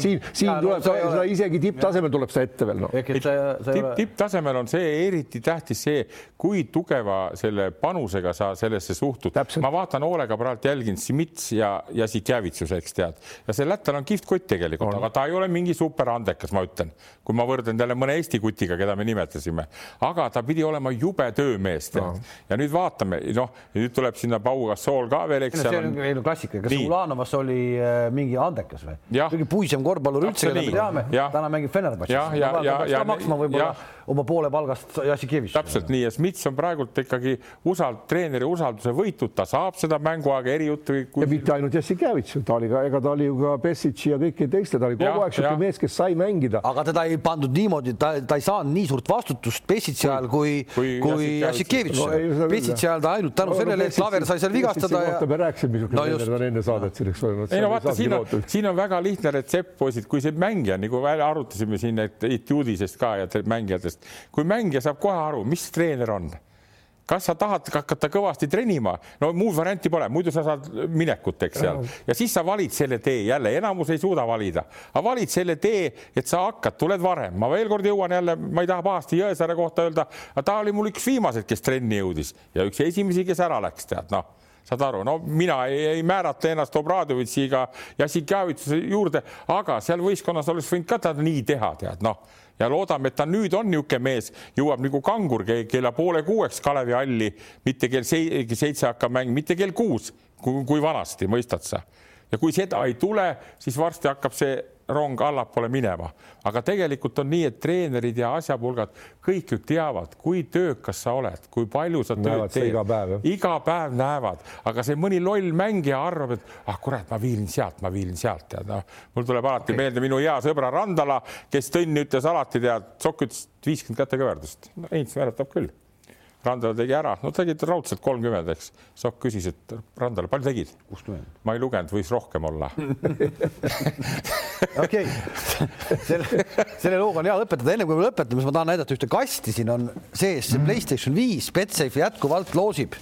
[SPEAKER 2] siin, siin ja, tuleb no, seda isegi tipptasemel tuleb seda ette veel no..
[SPEAKER 3] tipp, tipptasemel on see eriti tähtis see, kui tugeva selle panusega sa sellesse suhtud. ma vaatan hoolega praegu jälgin Simits ja, ja Sitjavitsus, eks tead, ja see lätlane on kihvt kott tegelikult, aga ta ei ole mingi superandekas, ma ütlen, kui ma võrdlen jälle mõne Eesti kutiga, keda me nimetasime, aga ta pidi olema jube töömees tead. No. ja nüüd vaatame, noh, nüüd tuleb sinna Pau Gasol ka veel, eks
[SPEAKER 1] see on ju klassika, kas Ulanovas oli äh, mingi andekas või? kõige puisem korvpallur üldse, keda me teame, täna mängib Fenerbahce'is.
[SPEAKER 3] ja, ja, ja, ja,
[SPEAKER 1] maksma võib-olla oma poole palgast Jassikevitš.
[SPEAKER 3] täpselt nii. Ja Smits on praegult ikkagi usald-, treeneri usalduse võitud, ta saab seda mänguaega erijuttu
[SPEAKER 2] kui.... ja mitte ainult Jassikevitš, ta oli ka, ega ta oli ju ka Pessitši ja kõiki teiste, ta oli kogu aeg niisugune mees, kes sai mängida.
[SPEAKER 1] aga teda ei pandud niimoodi, ta, ta ei saanud nii suurt vastutust Pessitši ajal kui, kui, kui Jassikevitš no,. Pessitši ajal ta ainult tänu no, sellele, et Klaver sai seal vigastada
[SPEAKER 2] ja. me rääkisime, missugune no treener on enne saadet siin, eks ole.
[SPEAKER 3] ei no vaata, siin on, siin on väga lihtne retsept, poisid, kui see mängija nagu arutasime siin etiuudisest ka ja mängijatest, kui mängija saab kohe aru, mis treener on kas sa tahad hakata kõvasti treenima, no muud varianti pole, muidu sa saad minekut, eks seal ja siis sa valid selle tee jälle, enamus ei suuda valida, aga valid selle tee, et sa hakkad, tuled varem, ma veel kord jõuan jälle, ma ei taha pahasti Jõesaare kohta öelda, aga ta oli mul üks viimaseid, kes trenni jõudis ja üks esimesi, kes ära läks, tead noh saad aru, no mina ei, ei määrata ennast Obradovitšiga ja Sikavituse juurde, aga seal võistkonnas oleks võinud ka ta nii teha, tead noh ja loodame, et ta nüüd on niisugune mees, jõuab nagu kangur kella poole kuueks Kalevi halli, mitte kell seitse hakkab mäng, mitte kell kuus, kui vanasti, mõistad sa? ja kui seda ei tule, siis varsti hakkab see rong allapoole minema, aga tegelikult on nii, et treenerid ja asjapulgad kõik ju teavad, kui töökas sa oled, kui palju sa
[SPEAKER 2] näevad tööd teed. iga päev,
[SPEAKER 3] iga päev näevad, aga see mõni loll mängija arvab, et ah kurat, ma viilin sealt, ma viilin sealt, tead noh, mul tuleb alati okay. meelde minu hea sõbra Randala, kes Tõnn ütles alati, tead, Sokk ütles viiskümmend kätekõverdust no,. Heinz mäletab küll Randala tegi ära, no tegid raudselt kolmkümmend, eks. Sokk küsis, et Randala, palju tegid? ma ei lugenud, võis rohkem olla.
[SPEAKER 1] okei, selle, selle looga on hea lõpetada, enne kui me lõpetame, siis ma tahan näidata ühte kasti, siin on sees. See Playstation viis, Betsafe jätkuvalt loosib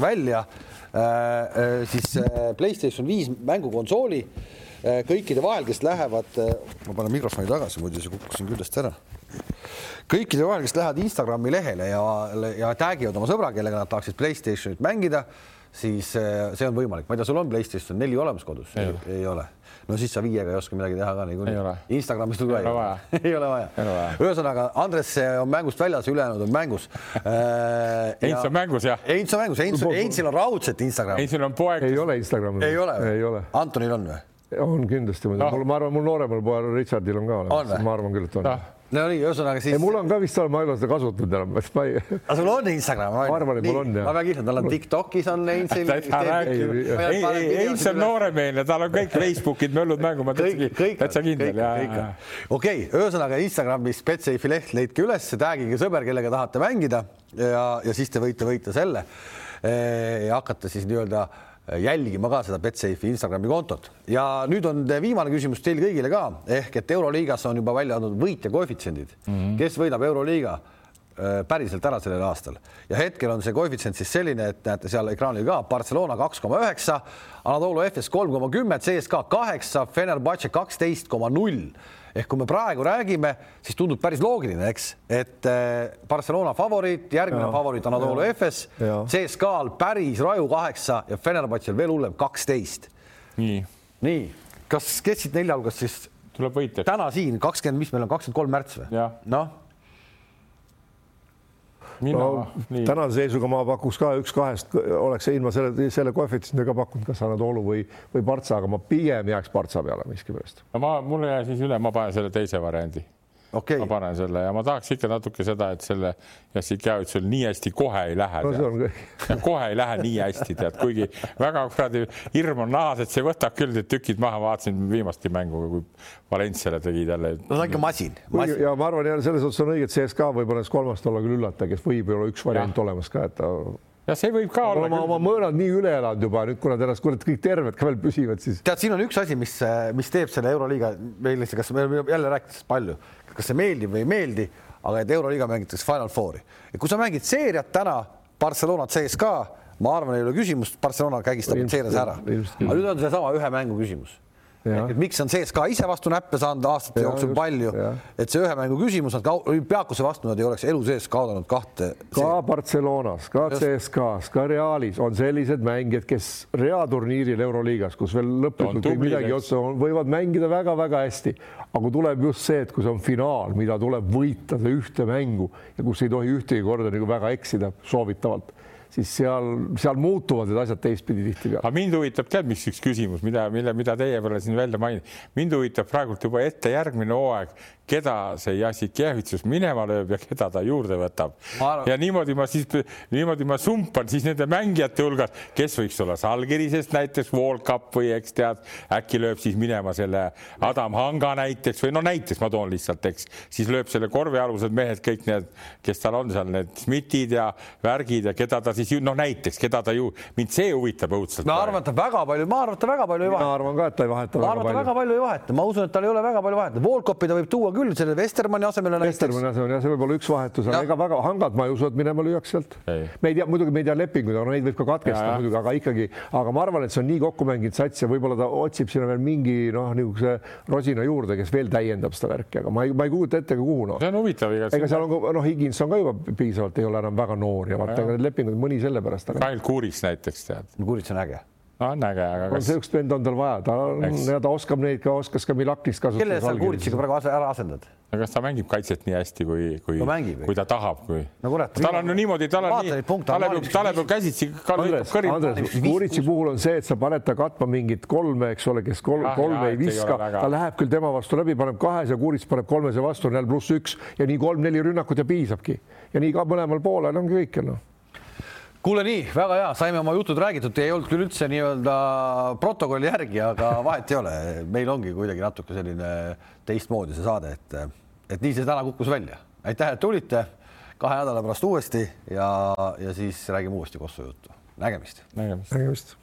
[SPEAKER 1] välja äh, äh, siis äh, Playstation viis mängukonsooli. äh, kõikide vahel, kes lähevad äh,, ma panen mikrofoni tagasi, muidu see kukkus siin küljest ära kõikide vahel, kes lähevad Instagrami lehele ja, ja tag ivad oma sõbra, kellega nad tahaksid Playstationit mängida, siis eh, see on võimalik. ma ei tea, sul on Playstation neli olemas kodus? ei, ole no siis sa viiega ei oska midagi teha ka niikuinii. Instagramis sul ka
[SPEAKER 3] ei ole.
[SPEAKER 1] ei ole vaja. ühesõnaga, Andres on mängust väljas, ülejäänud on mängus
[SPEAKER 3] äh,. Heinz on mängus, jah?
[SPEAKER 1] Heinz on mängus, Heinz, Heinzil on raudselt Instagram.
[SPEAKER 3] Heinzil on poeg.
[SPEAKER 2] ei ole Instagrami.
[SPEAKER 1] ei ole?
[SPEAKER 2] ei ole.
[SPEAKER 1] Antonil on või?
[SPEAKER 2] On kindlasti no., ma arvan, mul nooremal poel Richardil on ka olemas, ma arvan küll, et on no
[SPEAKER 1] no nii, ühesõnaga siis.
[SPEAKER 2] mul on ka vist, ma ei ole seda kasutanud enam, et ma ei.
[SPEAKER 1] aga sul on Instagram?
[SPEAKER 2] ma arvan, et mul on jah.
[SPEAKER 1] ma väga kiitlen, tal on Tiktokis on Heinzil.
[SPEAKER 3] Heinz on nooremeelne, tal on kõik Facebookid, möllud mängu, ma täitsa kindel.
[SPEAKER 1] okei, ühesõnaga Instagramis Betsafe'i leht leidke üles, tag'ige sõber, kellega tahate mängida ja, ja siis te võite võita selle ja hakata siis nii-öelda jälgima ka seda Betsafe'i Instagrami kontot. Ja nüüd on viimane küsimus teil kõigile ka. Ehk et Euroliigas on juba välja andnud võitja koefitsiendid. Mm, -hmm. kes võidab Euroliiga äh, päriselt ära sellel aastal? Ja hetkel on see koefitsient siis selline, et näete seal ekraanil ka Barcelona kaks koma üheksa, Anadolu Efes kolm koma kümme, CSKA kaheksa, Fenerbahce kaksteist koma null ehk kui me praegu räägime, siis tundub päris loogiline, eks, et eh, Barcelona favoriit, järgmine ja, favoriit Anadolu Efes, CSKA-l päris raju kaheksa ja Fenerbahce'l veel hullem kaksteist.
[SPEAKER 3] nii,
[SPEAKER 1] nii, kas, kes siit nelja hulgast siis?
[SPEAKER 3] Tuleb võitjaks?
[SPEAKER 1] täna siin kakskümmend, mis meil on, kakskümmend kolm märts või? noh
[SPEAKER 2] no,, tänase seisuga ma pakuks ka üks kahest, oleks ilma selle, selle koefitsiendiga pakkunud kas Anatolu või, või Partsa, aga ma pigem jääks Partsa peale miskipärast.
[SPEAKER 3] no ma, mul jäi siis üle, ma panen selle teise variandi
[SPEAKER 1] okay..
[SPEAKER 3] ma panen selle ja ma tahaks ikka natuke seda, et selle Jassikjavitsul nii hästi kohe ei lähe
[SPEAKER 2] no,.
[SPEAKER 3] kohe ei lähe nii hästi, tead, kuigi väga kuradi hirm on nahas, et see võtab küll need tükid maha, vaatasin viimastki mängu, kui Valenciale tegid jälle.
[SPEAKER 1] no ta on ikka masin,
[SPEAKER 2] masin.. ja ma arvan selles suhtes on õige, et CSKA võib-olla näiteks kolmast olla küll üllataja, kes võib ju olla üks variant ja. olemas ka, et ta
[SPEAKER 3] ja see võib ka olla.
[SPEAKER 2] oma, oma mõõnad nii üle elanud juba nüüd, kuna te ennast kurat kõik terved ka veel püsivad, siis.
[SPEAKER 1] tead, siin on üks asi, mis, mis teeb selle Euroliiga meile, kas me jälle rääkides palju kas see meeldib või ei meeldi, aga et Euroliiga mängitakse Final Fouri. Ja kui sa mängid seeriat täna, Barcelona CSKA, ma arvan, ei ole küsimust, Barcelona kägistab seerias ära. aga nüüd on seesama ühe mängu küsimus et miks on CSKA ise vastu näppe saanud aastate ja, jooksul just, palju, et see ühe mängu küsimus, nad olümpiaakuse vastu nad ei oleks elu sees kaotanud kahte.
[SPEAKER 2] ka Barcelonas, ka CSKA-s, ka Realis on sellised mängijad, kes reaturniiril Euroliigas, kus veel lõplikult ei midagi otsa, võivad mängida väga-väga hästi, aga tuleb just see, et kui see on finaal, mida tuleb võita, see ühte mängu ja kus ei tohi ühtegi korda nagu väga eksida soovitavalt siis seal, seal muutuvad need asjad teistpidi tihtipeale.
[SPEAKER 3] aga mind huvitab, tead, mis üks küsimus, mida, mille, mida teie peale siin välja mainin, mind huvitab praegult juba ette järgmine hooaeg, keda see Jassikevitsus minema lööb ja keda ta juurde võtab. Arvan... ja niimoodi ma siis, niimoodi ma sumpan siis nende mängijate hulgas, kes võiks olla Salgirisest näiteks, Wallcup või eks tead, äkki lööb siis minema selle Adam Hanga näiteks või no näiteks ma toon lihtsalt, eks, siis lööb selle korvialused mehed, kõik need, kes tal on seal, need Schmidtid ja värgid ja keda ta siis noh, näiteks keda ta ju, mind see huvitab õudselt.
[SPEAKER 1] ma arvan, et ta väga palju, ma arvan, et ta väga palju ei vaheta.
[SPEAKER 2] ma arvan ka, et ta ei vaheta.
[SPEAKER 1] ma arvan, et ta väga palju ei vaheta, ma usun, et tal ei ole väga palju vahetada, Wallcupi ta võib tuua küll selle Vestermanni asemele.
[SPEAKER 2] Vestermanni asemel jah, see võib olla üks vahetus, aga ega väga hangad ma ei usu, et minema lüüakse sealt. me ei tea, muidugi me ei tea lepinguid, aga neid võib ka katkestada muidugi, aga ikkagi, aga ma arvan, et see on nii kokku mänginud sats ja võib-olla ta otsib sinna veel mingi noh, niisuguse rosina juurde, kes veel täiendab seda värki, aga ma ei, ma ei kujuta ette ka kuhu noh.
[SPEAKER 3] see on huvitav.
[SPEAKER 2] ega seal on noh, Higins on ka juba piisavalt, ei ole enam väga noor ja vaata, ega need lepingud mõni sellepärast.
[SPEAKER 3] Kail Kuuriks näiteks tead.
[SPEAKER 1] Kuuriks on äge
[SPEAKER 3] no on äge, aga
[SPEAKER 2] kas. niisugust venda on tal vaja, ta on ja ta oskab neid ka, oskas ka Milakist kasutada.
[SPEAKER 1] kelle sa Kuritsiga praegu ära asendad?
[SPEAKER 3] no kas ta mängib kaitset nii hästi, kui, kui
[SPEAKER 1] no,
[SPEAKER 3] kui ta tahab, kui
[SPEAKER 1] no
[SPEAKER 3] tal on ju niimoodi, tal on nii, talle peab, talle peab käsitsi ka
[SPEAKER 2] Andres, Andres, Kuritsi puhul on see, et sa paned ta katma mingit kolme, eks ole, kes kolm, kolme ei viska, ta läheb küll tema vastu läbi, paneb kahes ja Kurits paneb kolmese vastu, on jälle pluss üks ja nii kolm-neli rünnakut ja piisabki ja nii ka mõlemal poolel ongi kõik noh
[SPEAKER 1] kuule, nii väga hea, saime oma jutud räägitud, ei olnud küll üldse nii-öelda protokolli järgi, aga vahet ei ole, meil ongi kuidagi natuke selline teistmoodi see saade, et, et nii see täna kukkus välja. aitäh, et tulite kahe nädala pärast uuesti ja, ja siis räägime uuesti Kossu juttu. nägemist.
[SPEAKER 3] nägemist,
[SPEAKER 2] nägemist